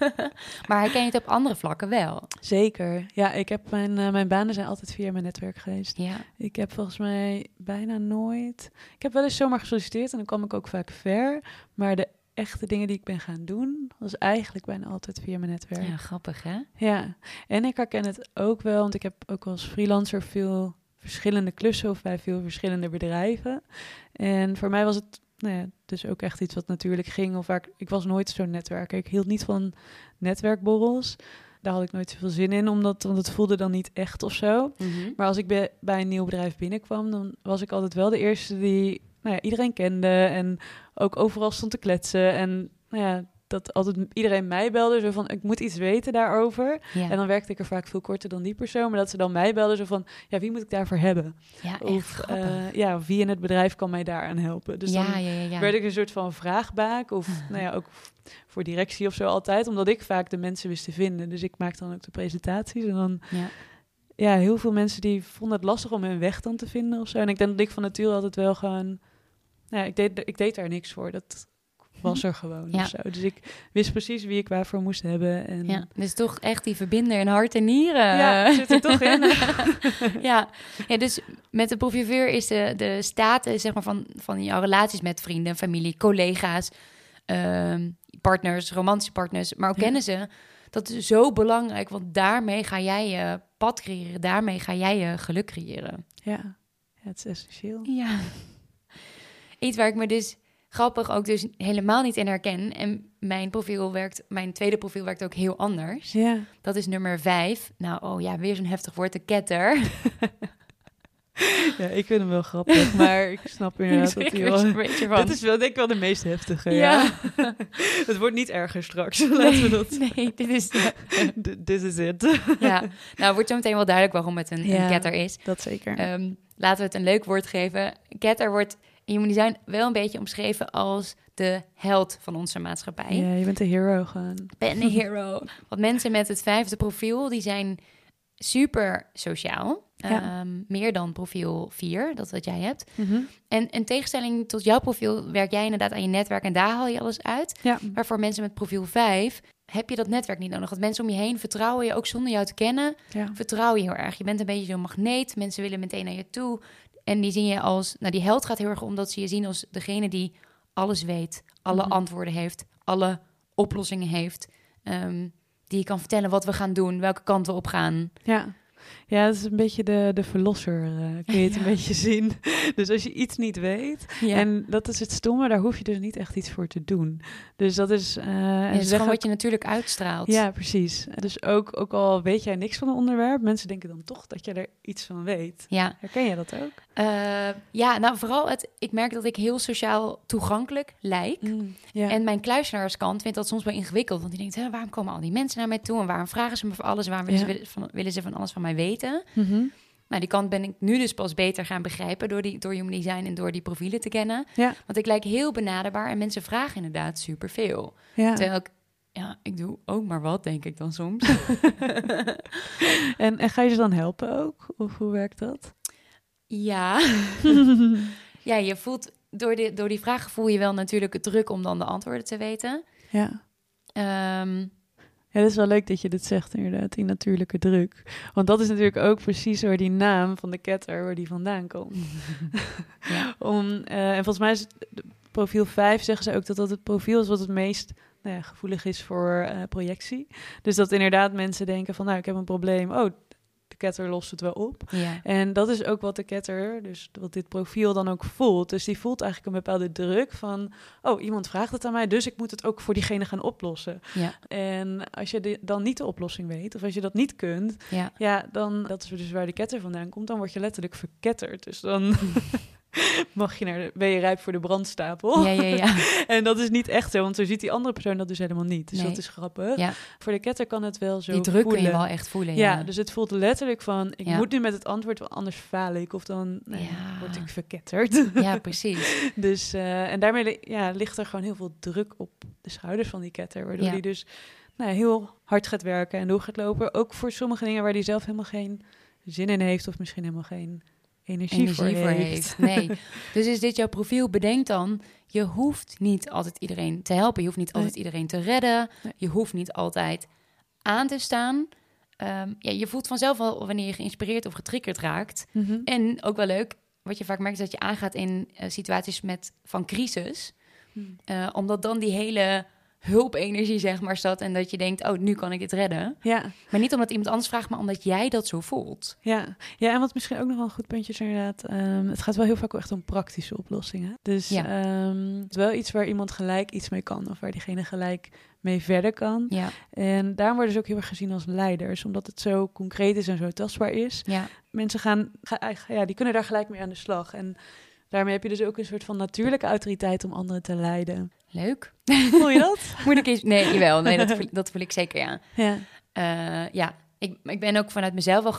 (laughs) maar herken je het op andere vlakken wel? Zeker. Ja, ik heb mijn, eh, mijn banen zijn altijd via mijn netwerk geweest. Ja. Ik heb volgens mij bijna nooit. Ik heb wel eens zomaar gesolliciteerd en dan kwam ik ook vaak ver. Maar de echte dingen die ik ben gaan doen, was eigenlijk bijna altijd via mijn netwerk. Ja, grappig hè? Ja, en ik herken het ook wel, want ik heb ook als freelancer veel verschillende klussen of bij veel verschillende bedrijven. En voor mij was het nou ja, dus ook echt iets wat natuurlijk ging. Of waar ik, ik was nooit zo'n netwerker. Ik hield niet van netwerkborrels. Daar had ik nooit zoveel zin in, omdat, want het voelde dan niet echt of zo. Mhm. Maar als ik bij, bij een nieuw bedrijf binnenkwam, dan was ik altijd wel de eerste die nou ja, iedereen kende en ook overal stond te kletsen. En nou ja, dat altijd iedereen mij belde, zo van ik moet iets weten daarover. Ja. En dan werkte ik er vaak veel korter dan die persoon, maar dat ze dan mij belden, zo van ja, wie moet ik daarvoor hebben? ja, Of eh, ja, wie in het bedrijf kan mij daaraan helpen? Dus ja, dan werd ik een soort van vraagbaak, of (laughs) nou ja, ook voor directie of zo altijd, omdat ik vaak de mensen wist te vinden. Dus ik maakte dan ook de presentaties en dan Ja. ja, heel veel mensen die vonden het lastig om hun weg dan te vinden of zo. En ik denk dat ik van nature altijd wel gewoon... Nou, ja, ik, deed, ik deed daar niks voor. Dat was er gewoon Ja. of zo. Dus ik wist precies wie ik waarvoor moest hebben. En Ja, dus toch echt die verbinder in hart en nieren. Ja, zit er toch in. (laughs) ja. ja, dus met de profielveer is de, de status zeg maar, van, van jouw relaties met vrienden, familie, collega's, ehm, partners, romantische partners, maar ook Ja. kennen ze. Dat is zo belangrijk, want daarmee ga jij je pad creëren. Daarmee ga jij je geluk creëren. ja. ja, het is essentieel. Ja. Iets waar ik me dus grappig ook dus helemaal niet in herken. En mijn profiel werkt, mijn tweede profiel werkt ook heel anders. Ja. Dat is nummer vijf. Nou, oh ja, weer zo'n heftig woord, de ketter. ja, ik vind hem wel grappig, maar ik snap (laughs) inderdaad dat hij wel... een beetje van. Dit is wel denk ik wel de meest heftige, Ja. ja. (laughs) het wordt niet erger straks, (laughs) laten we dat... Nee, dit is... D- This is it. ja, nou wordt zo meteen wel duidelijk waarom het een, Ja. een ketter is. Dat zeker. Ehm, laten we het een leuk woord geven. Ketter wordt Human Design wel een beetje omschreven als de held van onze maatschappij. ja, je bent een hero gewoon. Ben een hero. Want mensen met het vijfde profiel, die zijn super sociaal. Ja. Ehm, meer dan profiel 4, dat wat jij hebt. Mhm. En in tegenstelling tot jouw profiel werk jij inderdaad aan je netwerk en daar haal je alles uit. Ja. Maar voor mensen met profiel 5 heb je dat netwerk niet nodig. Want mensen om je heen vertrouwen je ook zonder jou te kennen. Ja. Vertrouwen je heel erg. Je bent een beetje zo'n magneet. Mensen willen meteen naar je toe. En die zien je als... Nou, die held gaat heel erg omdat ze je zien als degene die alles weet. Alle Mhm. antwoorden heeft. Alle oplossingen heeft. ehm, die je kan vertellen wat we gaan doen. Welke kant we op gaan. Ja. Ja, dat is een beetje de, de verlosser, kun je het een beetje (laughs) zien. Dus als je iets niet weet, Ja. en dat is het stomme, daar hoef je dus niet echt iets voor te doen. Dus dat is... Ja, het is gewoon wat je natuurlijk uitstraalt. Ja, precies. Dus ook, ook al weet jij niks van een onderwerp, mensen denken dan toch dat je er iets van weet. Ja. Herken je dat ook? Eh, ja, nou vooral het, ik merk dat ik heel sociaal toegankelijk lijk. Ja. En mijn kluisenaarskant vindt dat soms wel ingewikkeld. Want die denkt, waarom komen al die mensen naar mij toe? En waarom vragen ze me voor alles? En waarom willen, ze, van, willen ze van alles van mij weten? Mhm. Nou, die kant ben ik nu dus pas beter gaan begrijpen... door, die, door human design en door die profielen te kennen. Want ik lijk heel benaderbaar en mensen vragen inderdaad superveel. Terwijl ik, ja, ik doe ook maar wat, denk ik dan soms. (laughs) En, en ga je ze dan helpen ook? Of hoe werkt dat? Ja. (laughs) ja, je voelt... Door, die door die vragen voel je wel natuurlijk het druk om dan de antwoorden te weten. Ja. Ehm, Ja, dat is wel leuk dat je dit zegt, inderdaad, die natuurlijke druk. Want dat is natuurlijk ook precies waar die naam van de ketter, waar die vandaan komt. (laughs) ja. (laughs) Om, eh, en volgens mij is het de profiel 5, zeggen ze ook dat dat het profiel is wat het meest nou ja, gevoelig is voor eh, projectie. Dus dat inderdaad mensen denken van, nou, ik heb een probleem. Oh, de ketter lost het wel op. ja. En dat is ook wat de ketter, dus wat dit profiel dan ook voelt. Dus die voelt eigenlijk een bepaalde druk van, oh, iemand vraagt het aan mij, dus ik moet het ook voor diegene gaan oplossen. Ja, En als je dan niet de oplossing weet, of als je dat niet kunt, ja. ja, dan, dat is dus waar de ketter vandaan komt, dan word je letterlijk verketterd. Dus dan (laughs) (laughs) mag je naar de, ben je rijp voor de brandstapel. Ja, ja, ja. (laughs) En dat is niet echt zo, want zo ziet die andere persoon dat dus helemaal niet. Dus Nee. dat is grappig. Ja. Voor de ketter kan het wel zo Die druk kun je voelen. wel echt voelen. Ja, Ja, dus het voelt letterlijk van, ik Ja. moet nu met het antwoord, want anders faal ik. Of dan word ik verketterd. (laughs) ja precies. dus, eh, en daarmee ja, ligt er gewoon heel veel druk op de schouders van die ketter. Waardoor die dus nou, heel hard gaat werken en door gaat lopen. Ook voor sommige dingen waar die zelf helemaal geen zin in heeft. Of misschien helemaal geen energie, Energie voor, voor heeft. heeft. Nee. (laughs) Dus is dit jouw profiel? Bedenk dan, je hoeft niet altijd iedereen te helpen. Je hoeft niet Nee. altijd iedereen te redden. Nee. Je hoeft niet altijd aan te staan. Ehm, ja, je voelt vanzelf wel wanneer je geïnspireerd of getriggerd raakt. Mhm. En ook wel leuk, wat je vaak merkt, is dat je aangaat in eh, situaties met, van crisis. Hmm. Eh, omdat dan die hele hulpenergie, zeg maar, staat. En dat je denkt, oh, nu kan ik dit redden. Ja, Maar niet omdat iemand anders vraagt, maar omdat jij dat zo voelt. ja. ja, en wat misschien ook nog wel een goed puntje is inderdaad... ehm, het gaat wel heel vaak echt om praktische oplossingen. Dus Ja. ehm, het is wel iets waar iemand gelijk iets mee kan. Of waar diegene gelijk mee verder kan. Ja, En daarom worden ze ook heel erg gezien als leiders. Omdat het zo concreet is en zo tastbaar is. ja, mensen gaan, ga- ja, die kunnen daar gelijk mee aan de slag. En daarmee heb je dus ook een soort van natuurlijke autoriteit om anderen te leiden. Leuk. Voel je dat? (laughs) Moeilijk is... Nee, jawel. Nee, dat voel, (laughs) dat voel ik zeker, ja. ja. Eh, ja, ik, ik ben ook vanuit mezelf wel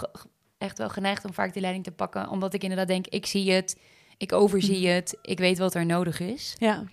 echt wel geneigd om vaak die leiding te pakken. Omdat ik inderdaad denk, ik zie het, ik overzie Mhm. het, ik weet wat er nodig is. Ja,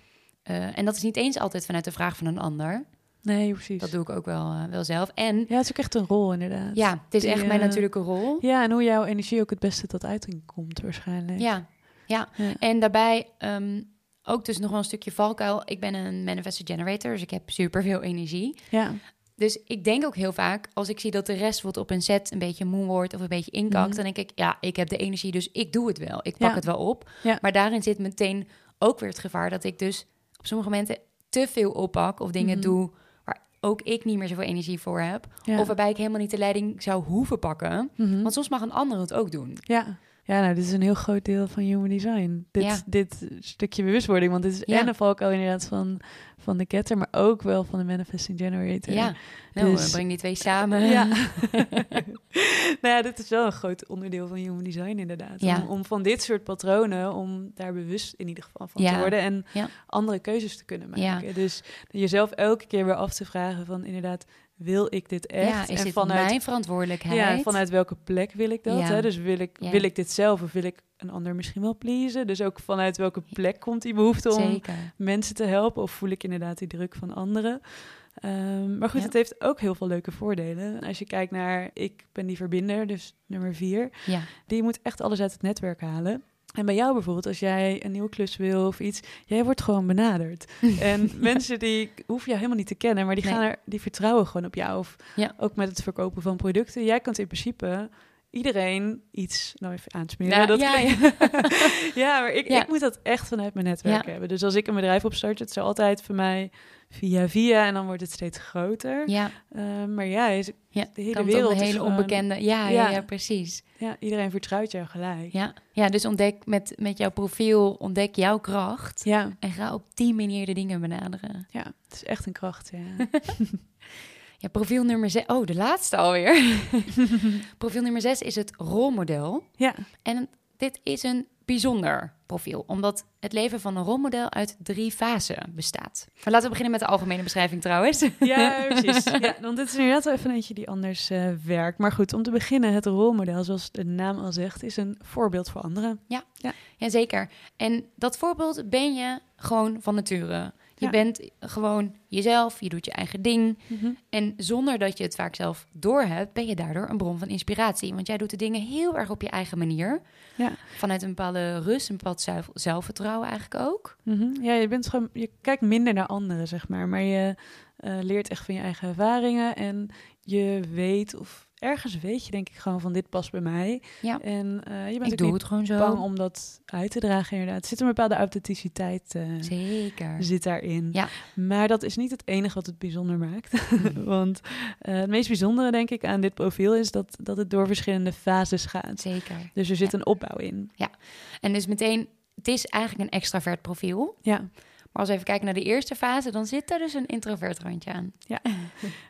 Eh, en dat is niet eens altijd vanuit de vraag van een ander. nee, precies. Dat doe ik ook wel, eh, wel zelf. En Ja, het is ook echt een rol inderdaad. ja, het is Die, echt mijn natuurlijke rol. Ja, en hoe jouw energie ook het beste tot uiting komt waarschijnlijk. Ja, ja. Ja. En daarbij ehm, ook dus nog wel een stukje valkuil. Ik ben een manifested generator, dus ik heb superveel energie. Ja, Dus ik denk ook heel vaak, als ik zie dat de rest wordt op een set een beetje moe wordt of een beetje inkakt, Mhm. dan denk ik, ja, ik heb de energie, dus ik doe het wel. Ik pak Ja. het wel op. Ja. Maar daarin zit meteen ook weer het gevaar dat ik dus op sommige momenten te veel oppak of dingen Mhm. doe waar ook ik niet meer zoveel energie voor heb. ja. Of waarbij ik helemaal niet de leiding zou hoeven pakken. Mhm. Want soms mag een ander het ook doen. Ja. Ja, nou, dit is een heel groot deel van human design. Dit, Ja. dit stukje bewustwording, want dit is en een valkuil inderdaad van, van de ketter, maar ook wel van de manifesting generator. Ja, nou, Dus- we breng die twee samen. Ja. (laughs) (laughs) nou ja, dit is wel een groot onderdeel van human design inderdaad. Ja. Om, om van dit soort patronen, om daar bewust in ieder geval van Ja. te worden en Ja. andere keuzes te kunnen Ja. maken. Dus jezelf elke keer weer af te vragen van inderdaad, wil ik dit echt? Ja, is en dit vanuit, mijn verantwoordelijkheid? ja, vanuit welke plek wil ik dat? Ja. Hè? Dus wil ik, wil ik dit zelf of wil ik een ander misschien wel pleasen? Dus ook vanuit welke plek komt die behoefte om Zeker. mensen te helpen? Of voel ik inderdaad die druk van anderen? Ehm, maar goed, Ja. het heeft ook heel veel leuke voordelen. Als je kijkt naar, ik ben die verbinder, dus nummer vier. Ja, Die moet echt alles uit het netwerk halen. En bij jou bijvoorbeeld, als jij een nieuwe klus wil of iets, jij wordt gewoon benaderd. (laughs) en mensen die hoef je helemaal niet te kennen, maar die, Nee. gaan er, die vertrouwen gewoon op jou. Of Ja. ook met het verkopen van producten. Jij kunt in principe iedereen iets nou even aansmeren. Nou, dat ja, klinkt- (laughs) ja, maar ik, Ja. ik moet dat echt vanuit mijn netwerk Ja. hebben. Dus als ik een bedrijf opstart, het is altijd voor mij via via en dan wordt het steeds groter. Ja, Eh, maar ja, is, ja. de hele wereld een hele gewoon- onbekende... Ja, ja. Ja. ja, precies. ja, iedereen vertrouwt jou gelijk. Ja. ja, dus ontdek met, met jouw profiel, ontdek jouw kracht. Ja, En ga op die manier de dingen benaderen. ja, het is echt een kracht. Ja. (laughs) Ja, profiel nummer 6. Oh, de laatste alweer. (laughs) profiel nummer 6 is het rolmodel. ja, En dit is een bijzonder profiel, omdat het leven van een rolmodel uit drie fasen bestaat. Maar laten we beginnen met de algemene beschrijving trouwens. Ja, precies. (laughs) Ja, want dit is inderdaad wel even eentje die anders eh, werkt. Maar goed, om te beginnen, het rolmodel, zoals de naam al zegt, is een voorbeeld voor anderen. Jazeker. En dat voorbeeld ben je gewoon van nature. Je Ja. bent gewoon jezelf, je doet je eigen ding. En zonder dat je het vaak zelf doorhebt, ben je daardoor een bron van inspiratie. Want jij doet de dingen heel erg op je eigen manier. Ja. Vanuit een bepaalde rust, een bepaald zelf- zelfvertrouwen eigenlijk ook. Mhm. Ja, je bent gewoon, je kijkt minder naar anderen, zeg maar. Maar je eh, leert echt van je eigen ervaringen. En je weet, of ergens weet je denk ik gewoon van dit past bij mij. Ja. En eh, je bent Ik ook doe niet het gewoon zo. bang om dat uit te dragen, inderdaad. Er zit een bepaalde authenticiteit eh, Zeker. zit daarin. Ja. Maar dat is niet het enige wat het bijzonder maakt. (laughs) Want eh, het meest bijzondere, denk ik, aan dit profiel is dat, dat het door verschillende fases gaat. Zeker. Dus er zit een opbouw in. En dus meteen, het is eigenlijk een extravert profiel. Ja. Maar als we even kijken naar de eerste fase, dan zit daar dus een introvert randje aan. (laughs)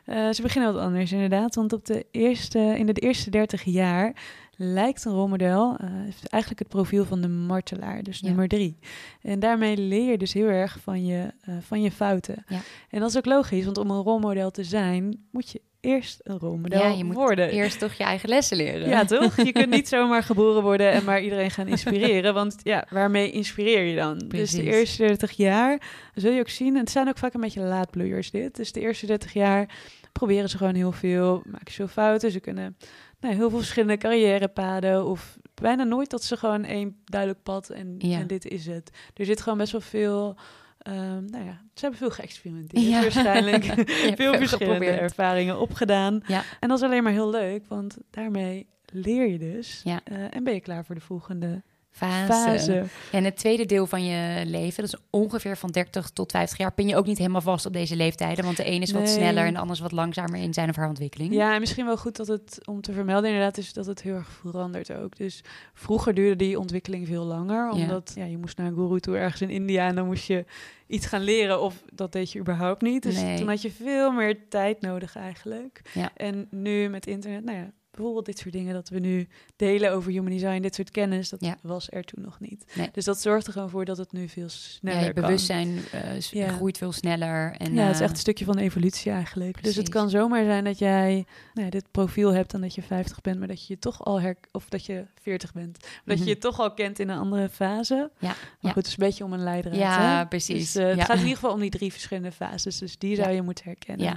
Eh, ze beginnen wat anders, inderdaad. Want op de eerste, in de eerste 30 jaar lijkt een rolmodel eh, eigenlijk het profiel van de martelaar, dus Ja. nummer drie. En daarmee leer je dus heel erg van je, eh, van je fouten. Ja. En dat is ook logisch, want om een rolmodel te zijn, moet je eerst een rolmodel ja, je moet worden. eerst toch je eigen lessen leren. Ja, toch? Je kunt niet (laughs) zomaar geboren worden en maar iedereen gaan inspireren. Want ja, waarmee inspireer je dan? Dus de eerste 30 jaar zul je ook zien. En het zijn ook vaak een beetje laadbloeiers dit. Dus de eerste 30 jaar proberen ze gewoon heel veel. Maken ze veel fouten. Ze kunnen nou, heel veel verschillende carrièrepaden. Of bijna nooit dat ze gewoon één duidelijk pad en, Ja. en dit is het. Er zit gewoon best wel veel... ehm, nou ja, ze hebben veel geëxperimenteerd Ja. waarschijnlijk. (laughs) Veel veel verschillende geprobeerd. ervaringen opgedaan. Ja. En dat is alleen maar heel leuk, want daarmee leer je dus. Ja. Eh, en ben je klaar voor de volgende Fase. en het tweede deel van je leven, dat is ongeveer van 30 tot 50 jaar, pin je ook niet helemaal vast op deze leeftijden. Want de een is wat sneller en de ander is wat langzamer in zijn of haar ontwikkeling. Ja, en misschien wel goed dat het, om te vermelden inderdaad, is dat het heel erg verandert ook. Dus vroeger duurde die ontwikkeling veel langer, omdat ja. je moest naar een guru toe ergens in India en dan moest je iets gaan leren of dat deed je überhaupt niet. Dus Nee. toen had je veel meer tijd nodig eigenlijk. Ja. En nu met internet, nou ja, bijvoorbeeld dit soort dingen dat we nu delen over human design, dit soort kennis, dat Ja. was er toen nog niet. Nee. Dus dat zorgt er gewoon voor dat het nu veel sneller Ja, je bewustzijn eh, Ja. groeit veel sneller. En, ja, het is eh, echt een stukje van de evolutie eigenlijk. Dus het kan zomaar zijn dat jij nou ja, dit profiel hebt en dat je 50 bent, maar dat je je toch al her of dat je 40 bent, dat Mhm. je je toch al kent in een andere fase. Ja, Maar goed, het is een beetje om een leidraad. Ja, hè? precies. Dus, het gaat in ieder geval om die drie verschillende fases, dus die zou je moeten herkennen. Ja.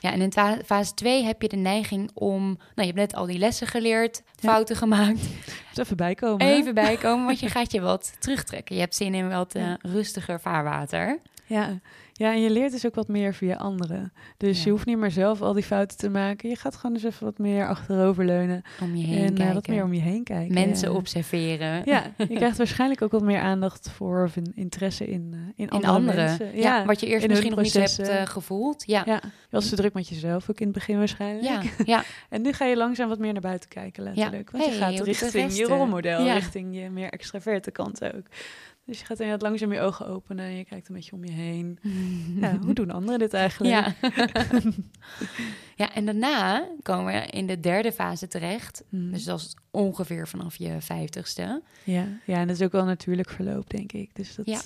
Ja, en in fa- fase 2 heb je de neiging om... Nou, je hebt net al die lessen geleerd, Ja. fouten gemaakt. Dus even bijkomen. Even bijkomen, want je gaat je wat terugtrekken. Je hebt zin in wat eh, rustiger vaarwater. Ja. ja, en je leert dus ook wat meer via anderen. Dus Ja. je hoeft niet meer zelf al die fouten te maken. Je gaat gewoon eens even wat meer achteroverleunen Om je heen en eh, kijken. wat meer om je heen kijken. Mensen Ja. observeren. Ja, (laughs) je krijgt waarschijnlijk ook wat meer aandacht voor of een interesse in, eh, in, In andere anderen. mensen. Ja, wat je eerst misschien nog niet hebt eh, gevoeld. Ja. Ja, je was te druk met jezelf ook in het begin waarschijnlijk. Ja, (laughs) ja, En nu ga je langzaam wat meer naar buiten kijken letterlijk. Want Hey, je gaat richting je rolmodel, richting je meer extraverte kant ook. Dus je gaat inderdaad langzaam je ogen openen en je kijkt een beetje om je heen. (laughs) Ja, hoe doen anderen dit eigenlijk? ja. (laughs) (laughs) ja, en daarna komen we in de derde fase terecht. Hmm. Dus dat is ongeveer vanaf je vijftigste. ja. ja, en dat is ook wel natuurlijk verloop, denk ik. Dus dat Ja.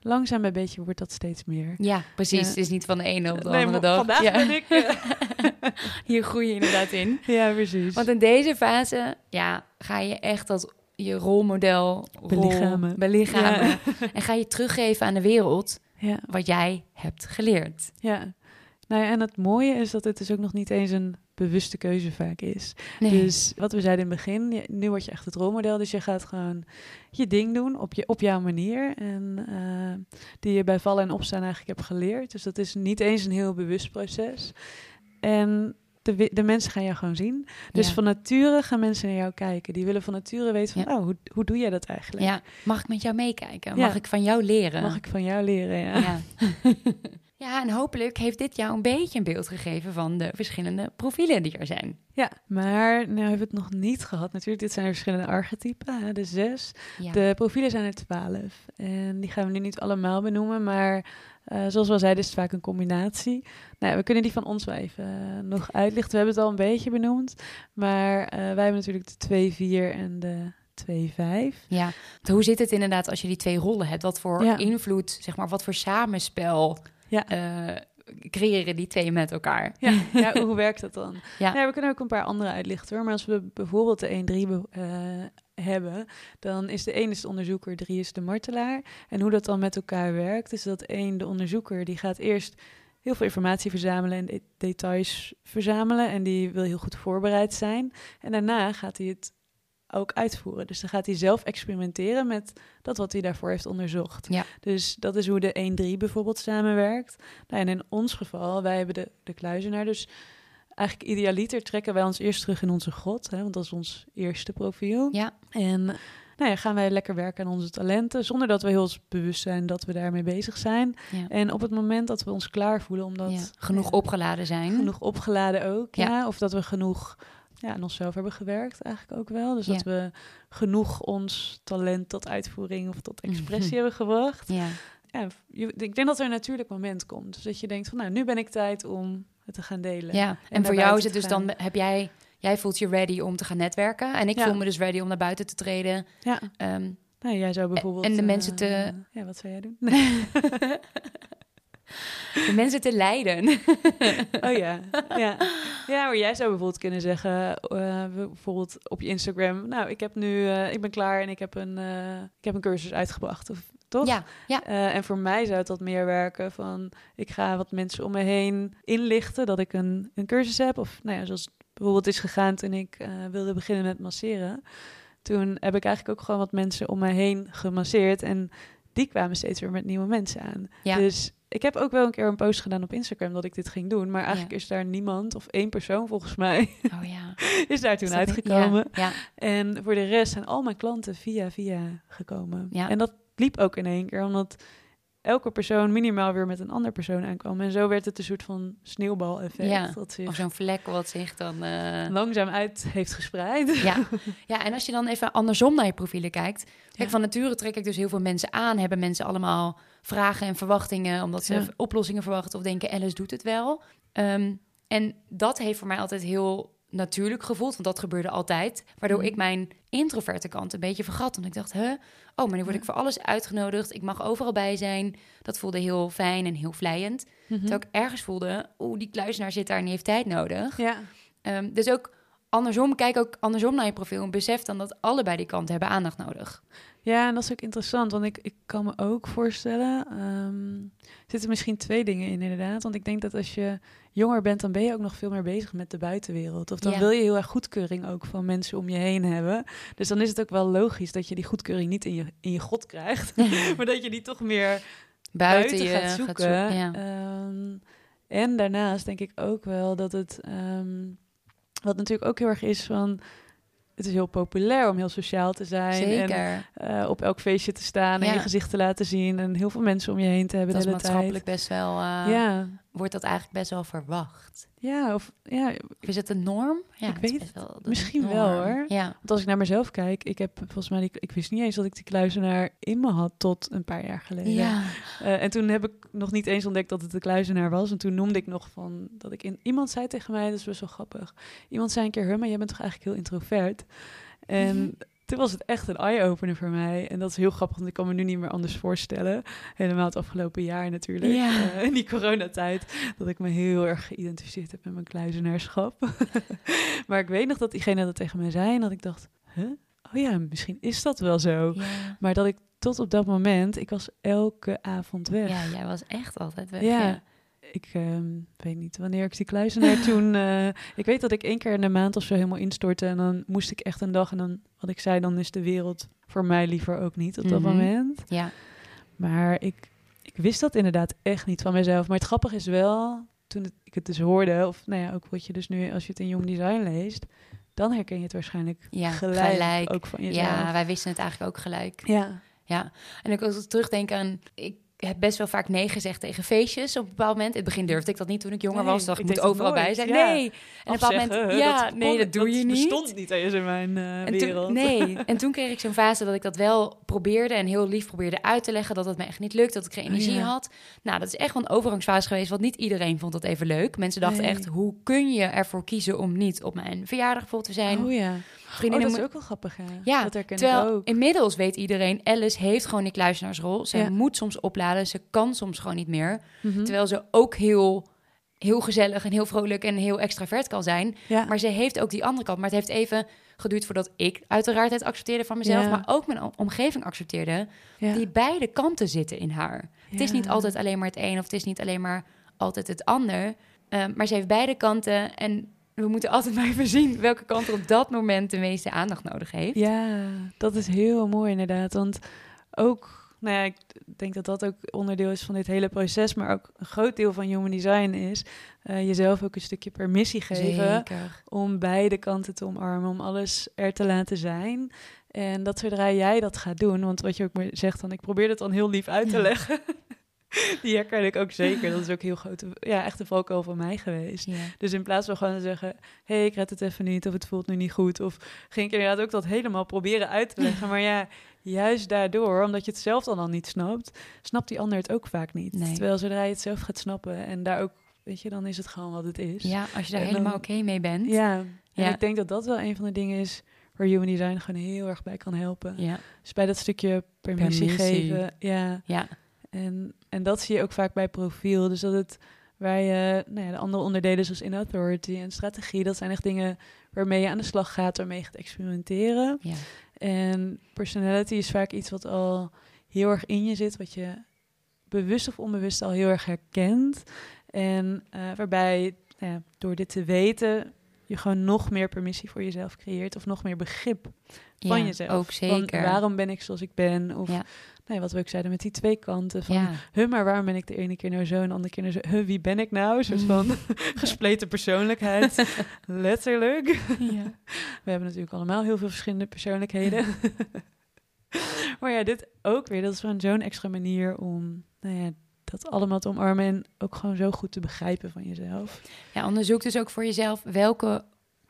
langzaam bij beetje wordt dat steeds meer. Ja, precies. Ja. Het is niet van de ene op de Nee, andere dag. vandaag ja. ben ik... eh, Hier groei je inderdaad in. ja, precies. Want in deze fase ja, ga je echt dat je rolmodel rol Belichamen. belichamen. Ja. (laughs) En ga je teruggeven aan de wereld ja. wat jij hebt geleerd. Ja. Nou ja, en het mooie is dat het dus ook nog niet eens een bewuste keuze vaak is. Nee. Dus wat we zeiden in het begin, nu word je echt het rolmodel. Dus je gaat gewoon je ding doen op, je, op jouw manier. En eh, die je bij vallen en opstaan eigenlijk hebt geleerd. Dus dat is niet eens een heel bewust proces. En de, de mensen gaan jou gewoon zien. Dus Ja. van nature gaan mensen naar jou kijken. Die willen van nature weten van, Ja. oh, hoe, hoe doe jij dat eigenlijk? Ja, mag ik met jou meekijken? Mag ik van jou leren? Mag ik van jou leren? Ja. Ja. (laughs) ja, en hopelijk heeft dit jou een beetje een beeld gegeven van de verschillende profielen die er zijn. Ja, maar nou hebben we het nog niet gehad. Natuurlijk, dit zijn er verschillende archetypen, hè, de zes. Ja. De profielen zijn er twaalf. En die gaan we nu niet allemaal benoemen, maar eh, zoals we al zeiden is het vaak een combinatie. Nou, ja, we kunnen die van ons wel even eh, nog uitlichten. We hebben het al een beetje benoemd, maar eh, wij hebben natuurlijk de 2, 4 en de 2, 5. Ja, hoe zit het inderdaad als je die twee rollen hebt? Wat voor Ja. invloed, zeg maar, wat voor samenspel Ja. creëren die twee met elkaar? Ja, ja, hoe werkt dat dan? (laughs) Ja. Nou, we kunnen ook een paar andere uitlichten hoor. Maar als we bijvoorbeeld de 1-3 be- eh, hebben, dan is de 1 is de onderzoeker, 3 is de martelaar. En hoe dat dan met elkaar werkt, is dat 1, de onderzoeker, die gaat eerst heel veel informatie verzamelen en de- details verzamelen. En die wil heel goed voorbereid zijn. En daarna gaat hij het ook uitvoeren. Dus dan gaat hij zelf experimenteren met dat wat hij daarvoor heeft onderzocht. Ja. Dus dat is hoe de 1-3 bijvoorbeeld samenwerkt. Nou, en in ons geval, wij hebben de, de kluizenaar. Dus eigenlijk idealiter trekken wij ons eerst terug in onze grot. Hè, want dat is ons eerste profiel. Ja, En nou ja, gaan wij lekker werken aan onze talenten. Zonder dat we heel bewust zijn dat we daarmee bezig zijn. ja. En op het moment dat we ons klaar voelen, omdat ja. genoeg opgeladen zijn. genoeg opgeladen ook. Ja. Of dat we genoeg ja, aan onszelf hebben gewerkt eigenlijk ook wel. Dus dat we genoeg ons talent tot uitvoering of tot expressie hebben gebracht. Ja. Ik denk dat er een natuurlijk moment komt. Dus dat je denkt van nou, nu ben ik tijd om het te gaan delen. ja, en, voor jou is het dus dan, heb jij, jij voelt je ready om te gaan netwerken. En ik Ja. voel me dus ready om naar buiten te treden. Ja. Ehm, Nou, jij zou bijvoorbeeld... en de eh, mensen te- Ja, wat zou jij doen? (laughs) (laughs) de mensen te leiden. (laughs) Oh ja, ja. Ja, maar jij zou bijvoorbeeld kunnen zeggen, eh, bijvoorbeeld op je Instagram, nou, ik heb nu, eh, ik ben klaar en ik heb een, ik heb een cursus uitgebracht, of toch? Ja, ja. Eh, en voor mij zou het wat meer werken van, ik ga wat mensen om me heen inlichten dat ik een, een cursus heb, of nou ja, zoals bijvoorbeeld is gegaan toen ik eh, wilde beginnen met masseren. Toen heb ik eigenlijk ook gewoon wat mensen om me heen gemasseerd en die kwamen steeds weer met nieuwe mensen aan. Ja. Dus ik heb ook wel een keer een post gedaan op Instagram dat ik dit ging doen. Maar eigenlijk Ja. is daar niemand, of één persoon volgens mij, Oh ja. (laughs) is daar toen Is uitgekomen. Ja. En voor de rest zijn al mijn klanten via via gekomen. Ja. En dat liep ook in één keer, omdat elke persoon minimaal weer met een ander persoon aankwam. En zo werd het een soort van sneeuwbal-effect. Ja. Dat zich Of zo'n vlek wat zich dan... eh, langzaam uit heeft gespreid. Ja. (laughs) ja, en als je dan even andersom naar je profielen kijkt. Kijk, Ja. van nature trek ik dus heel veel mensen aan. Hebben mensen allemaal vragen en verwachtingen... omdat ze Ja. oplossingen verwachten of denken... Alice doet het wel. Ehm, en dat heeft voor mij altijd heel natuurlijk gevoeld, want dat gebeurde altijd. Waardoor Mhm. ik mijn introverte kant een beetje vergat. Want ik dacht, huh? oh, maar nu word ik voor alles uitgenodigd. Ik mag overal bij zijn. Dat voelde heel fijn en heel vlijend. Mhm. Terwijl ik ergens voelde, oeh, die kluisenaar zit daar en die heeft tijd nodig. Ja. Ehm, dus ook andersom, kijk ook andersom naar je profiel en besef dan dat allebei die kanten hebben aandacht nodig. Ja, en dat is ook interessant, want ik, ik kan me ook voorstellen, er zitten misschien twee dingen in inderdaad. Want ik denk dat als je jonger bent, dan ben je ook nog veel meer bezig met de buitenwereld. Of dan Ja. wil je heel erg goedkeuring ook van mensen om je heen hebben. Dus dan is het ook wel logisch dat je die goedkeuring niet in je, in je god krijgt, (laughs) maar dat je die toch meer buiten, je gaat zoeken. ja. Ehm, en daarnaast denk ik ook wel dat het, ehm, wat natuurlijk ook heel erg is van, het is heel populair om heel sociaal te zijn. En eh, op elk feestje te staan en je gezicht te laten zien en heel veel mensen om je heen te hebben dat de is hele maatschappelijk best wel, eh, ja, wordt dat eigenlijk best wel verwacht. ja, of ja, Is het een norm? Ja, Ik het weet best wel misschien wel, hoor. Ja. want als ik naar mezelf kijk, ik heb volgens mij, die, ik wist niet eens dat ik die kluizenaar in me had tot een paar jaar geleden. Ja. Eh, en toen heb ik nog niet eens ontdekt dat het de kluizenaar was. En toen noemde ik nog van dat ik in iemand zei tegen mij, dat is best wel grappig. Iemand zei een keer, "Huh, maar jij bent toch eigenlijk heel introvert? En Mhm. Toen was het echt een eye-opener voor mij. En dat is heel grappig, want ik kan me nu niet meer anders voorstellen. Helemaal het afgelopen jaar natuurlijk. Ja. Eh, in die coronatijd. Dat ik me heel erg geïdentificeerd heb met mijn kluizenaarschap. (laughs) maar ik weet nog dat diegene dat tegen mij zei. En dat ik dacht, huh? Oh ja, misschien is dat wel zo. Ja. Maar dat ik tot op dat moment, ik was elke avond weg. ja, jij was echt altijd weg. Ja. Ja. Ik ehm, weet niet wanneer ik die kluizenaar (laughs) toen... eh, ik weet dat ik één keer in de maand of zo helemaal instortte. En dan moest ik echt een dag. En dan, wat ik zei, dan is de wereld voor mij liever ook niet op dat Mhm. moment. ja. Maar ik, ik wist dat inderdaad echt niet van mezelf. Maar het grappige is wel, toen het- ik het dus hoorde, of nou ja, ook wat je dus nu, als je het in Human Design leest, dan herken je het waarschijnlijk Ja, gelijk, gelijk. ook van jezelf. Ja, wij wisten het eigenlijk ook gelijk. ja. Ja, en ik als ik terugdenk aan... Ik heb best wel vaak nee gezegd tegen feestjes op een bepaald moment. In het begin durfde ik dat niet toen ik jonger Nee, was. Dacht ik, moet dat overal bij zijn. ja. Nee. En op een bepaald moment... Ja, nee, dat doe je niet. bestond niet eens in mijn eh, En wereld. toen, nee, (laughs) en toen kreeg ik zo'n fase dat ik dat wel probeerde en heel lief probeerde uit te leggen dat het me echt niet lukt, dat ik geen energie Oh, ja. had. Nou, dat is echt wel een overgangsfase geweest, want niet iedereen vond dat even leuk. Mensen dachten Nee. echt, hoe kun je ervoor kiezen om niet op mijn verjaardag bijvoorbeeld te zijn? Oh ja. Oh, Vriendinnen dat is ook wel grappig, ja. Ja, dat Terwijl ook. inmiddels weet iedereen, Alice heeft gewoon die kluisenaarsrol. Ze Ja. moet soms opladen, ze kan soms gewoon niet meer. Mhm. Terwijl ze ook heel, heel gezellig en heel vrolijk en heel extravert kan zijn. ja. Maar ze heeft ook die andere kant. Maar het heeft even geduurd voordat ik uiteraard het accepteerde van mezelf. Ja. Maar ook mijn omgeving accepteerde. Die beide kanten zitten in haar. Het is niet altijd alleen maar het een of het is niet alleen maar altijd het ander. Ehm, maar ze heeft beide kanten. En we moeten altijd (laughs) maar even zien welke kant er op dat moment de meeste aandacht nodig heeft. Ja, dat is heel mooi inderdaad. Want ook, nou ja, ik denk dat dat ook onderdeel is van dit hele proces. Maar ook een groot deel van human design is eh, jezelf ook een stukje permissie geven. Zeker. Om beide kanten te omarmen, om alles er te laten zijn. En dat zodra jij dat gaat doen, want wat je ook zegt, dan ik probeer het dan heel lief uit te Ja. (laughs) (laughs) Die herken ik ook zeker. Dat is ook heel groot. Ja, echt een valkuil van mij geweest. Ja. Dus in plaats van gewoon te zeggen: hé, hey, ik red het even niet, of het voelt nu niet goed. Of ging ik inderdaad ook dat helemaal proberen uit te leggen. (laughs) maar ja, juist daardoor, omdat je het zelf dan al niet snapt, snapt die ander het ook vaak niet. Nee. Terwijl zodra je het zelf gaat snappen en daar ook, weet je, dan is het gewoon wat het is. ja, als je daar En dan- helemaal oké mee bent. Ja, en Ja. ik denk dat dat wel een van de dingen is waar Human Design gewoon heel erg bij kan helpen. Ja. Dus bij dat stukje permissie, Permissie. geven. Ja, ja. en, en dat zie je ook vaak bij profiel. Dus dat het waar je, nou ja, de andere onderdelen zoals in authority en strategie, dat zijn echt dingen waarmee je aan de slag gaat, waarmee je gaat experimenteren. ja. En personality is vaak iets wat al heel erg in je zit, wat je bewust of onbewust al heel erg herkent. En eh, waarbij nou ja, door dit te weten, je gewoon nog meer permissie voor jezelf creëert of nog meer begrip van Ja, jezelf. Ook Van zeker. waarom ben ik zoals ik ben? Of Ja. Ja, wat we ook zeiden met die twee kanten. Van, ja. huh, maar waarom ben ik de ene keer nou zo en de andere keer nou zo? Huh, wie ben ik nou? Een soort van (laughs) (laughs) gespleten persoonlijkheid. (laughs) Letterlijk. ja. We hebben natuurlijk allemaal heel veel verschillende persoonlijkheden. maar ja, dit ook weer. Dat is gewoon zo'n extra manier om nou ja, dat allemaal te omarmen en ook gewoon zo goed te begrijpen van jezelf. Ja, onderzoek dus ook voor jezelf welke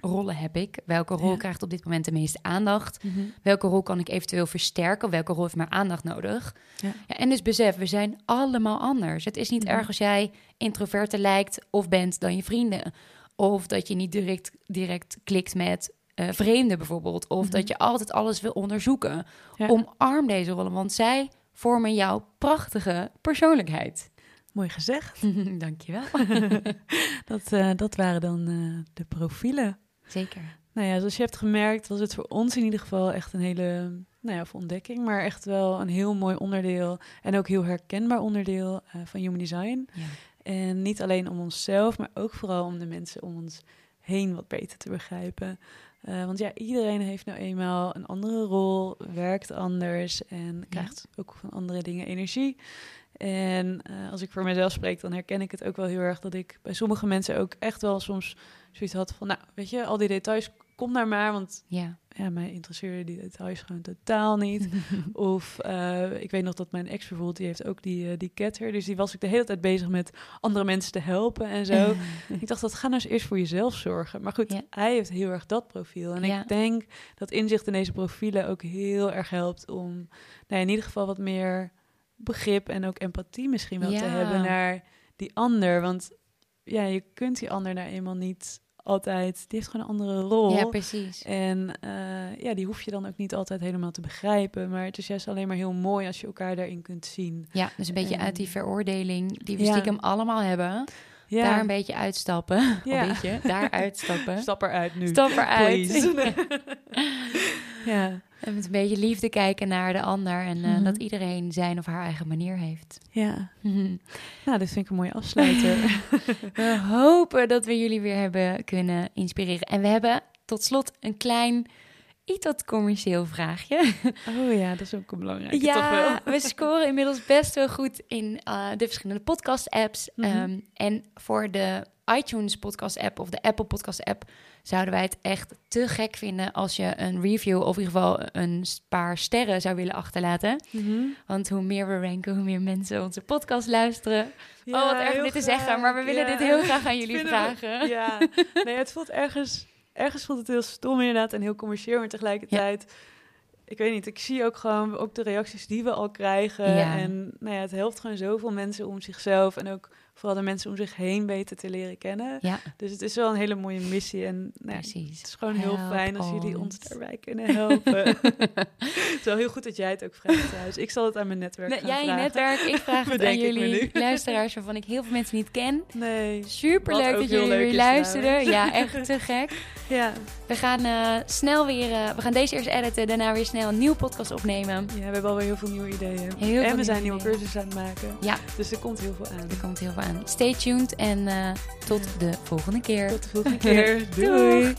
rollen heb ik? Welke rol Ja. krijgt op dit moment de meeste aandacht? Welke rol kan ik eventueel versterken? Welke rol heeft meer aandacht nodig? Ja. Ja, en dus besef, we zijn allemaal anders. Het is niet Mhm. erg als jij introverter lijkt of bent dan je vrienden. Of dat je niet direct, direct klikt met eh, vreemden bijvoorbeeld. Of Mhm. dat je altijd alles wil onderzoeken. Omarm deze rollen, want zij vormen jouw prachtige persoonlijkheid. Mooi gezegd. (laughs) Dankjewel. (laughs) Dat, eh, dat waren dan eh, de profielen. Zeker. Nou ja, zoals je hebt gemerkt, was het voor ons in ieder geval echt een hele, nou ja, ontdekking, maar echt wel een heel mooi onderdeel en ook heel herkenbaar onderdeel eh, van Human Design. Ja. En niet alleen om onszelf, maar ook vooral om de mensen om ons heen wat beter te begrijpen. Eh, want ja, iedereen heeft nou eenmaal een andere rol, werkt anders en krijgt ook van andere dingen energie. En eh, als ik voor mezelf spreek, dan herken ik het ook wel heel erg dat ik bij sommige mensen ook echt wel soms zoiets had van, nou, weet je, al die details, kom daar maar, want Ja. ja, mij interesseerden die details gewoon totaal niet. (laughs) Of eh, ik weet nog dat mijn ex bijvoorbeeld, die heeft ook die, eh, die ketter. Dus die was ik de hele tijd bezig met andere mensen te helpen en zo. (laughs) ik dacht, dat ga nou eens eerst voor jezelf zorgen. Maar goed, Ja. hij heeft heel erg dat profiel. En Ja. ik denk dat inzicht in deze profielen ook heel erg helpt om nou, ja, in ieder geval wat meer begrip en ook empathie misschien wel te hebben naar die ander. Want ja, je kunt die ander nou eenmaal niet altijd. Die heeft gewoon een andere rol. Ja, precies. En eh, ja, die hoef je dan ook niet altijd helemaal te begrijpen. Maar het is juist alleen maar heel mooi als je elkaar daarin kunt zien. Ja, dus een beetje En- uit die veroordeling die we Ja. stiekem allemaal hebben. Ja, Daar een beetje uitstappen. (laughs) Ja. Een beetje, daar uitstappen. stap eruit nu. Stap eruit. (laughs) Ja, En met een beetje liefde kijken naar de ander. En eh, Mhm. dat iedereen zijn of haar eigen manier heeft. ja. (laughs) Nou, dit vind ik een mooie afsluiter. We hopen dat we jullie weer hebben kunnen inspireren. En we hebben tot slot een klein iets wat commercieel vraagje. Oh ja, dat is ook een belangrijke ja, toch wel. we scoren inmiddels best wel goed in uh, de verschillende podcast-apps. Mhm. Um, en voor de iTunes podcast-app of de Apple podcast-app zouden wij het echt te gek vinden als je een review of in ieder geval een paar sterren zou willen achterlaten. Mhm. Want hoe meer we ranken, hoe meer mensen onze podcast luisteren. Ja, oh, wat erg om dit te zeggen, maar we willen Ja. dit heel graag aan (laughs) jullie Vinden we- vragen. Ja, nee, het voelt ergens, ergens voelt het heel stom inderdaad en heel commercieel, maar tegelijkertijd, ik weet niet, ik zie ook gewoon ook de reacties die we al krijgen. Ja. En nou ja, het helpt gewoon zoveel mensen om zichzelf en ook vooral de mensen om zich heen beter te leren kennen. Ja, Dus het is wel een hele mooie missie en nou precies. het is gewoon heel Help fijn als jullie ons. daarbij kunnen helpen. (laughs) het is wel heel goed dat jij het ook vraagt trouwens. Ik zal het aan mijn netwerk Nee, gaan jij vragen. netwerk, ik vraag (laughs) het aan jullie (laughs) luisteraars waarvan ik heel veel mensen niet ken. Nee. Super leuk dat jullie weer is luisteren. Ja, echt te gek. Ja. We gaan eh, snel weer, eh, we gaan deze eerst editen, daarna weer snel een nieuwe podcast opnemen. ja, we hebben alweer heel veel nieuwe ideeën. Heel en we zijn nieuwe cursussen aan het maken. Ja, Dus er komt heel veel aan. er komt heel veel aan. Stay tuned en eh, tot de volgende keer. Tot de volgende keer. (laughs) Doei.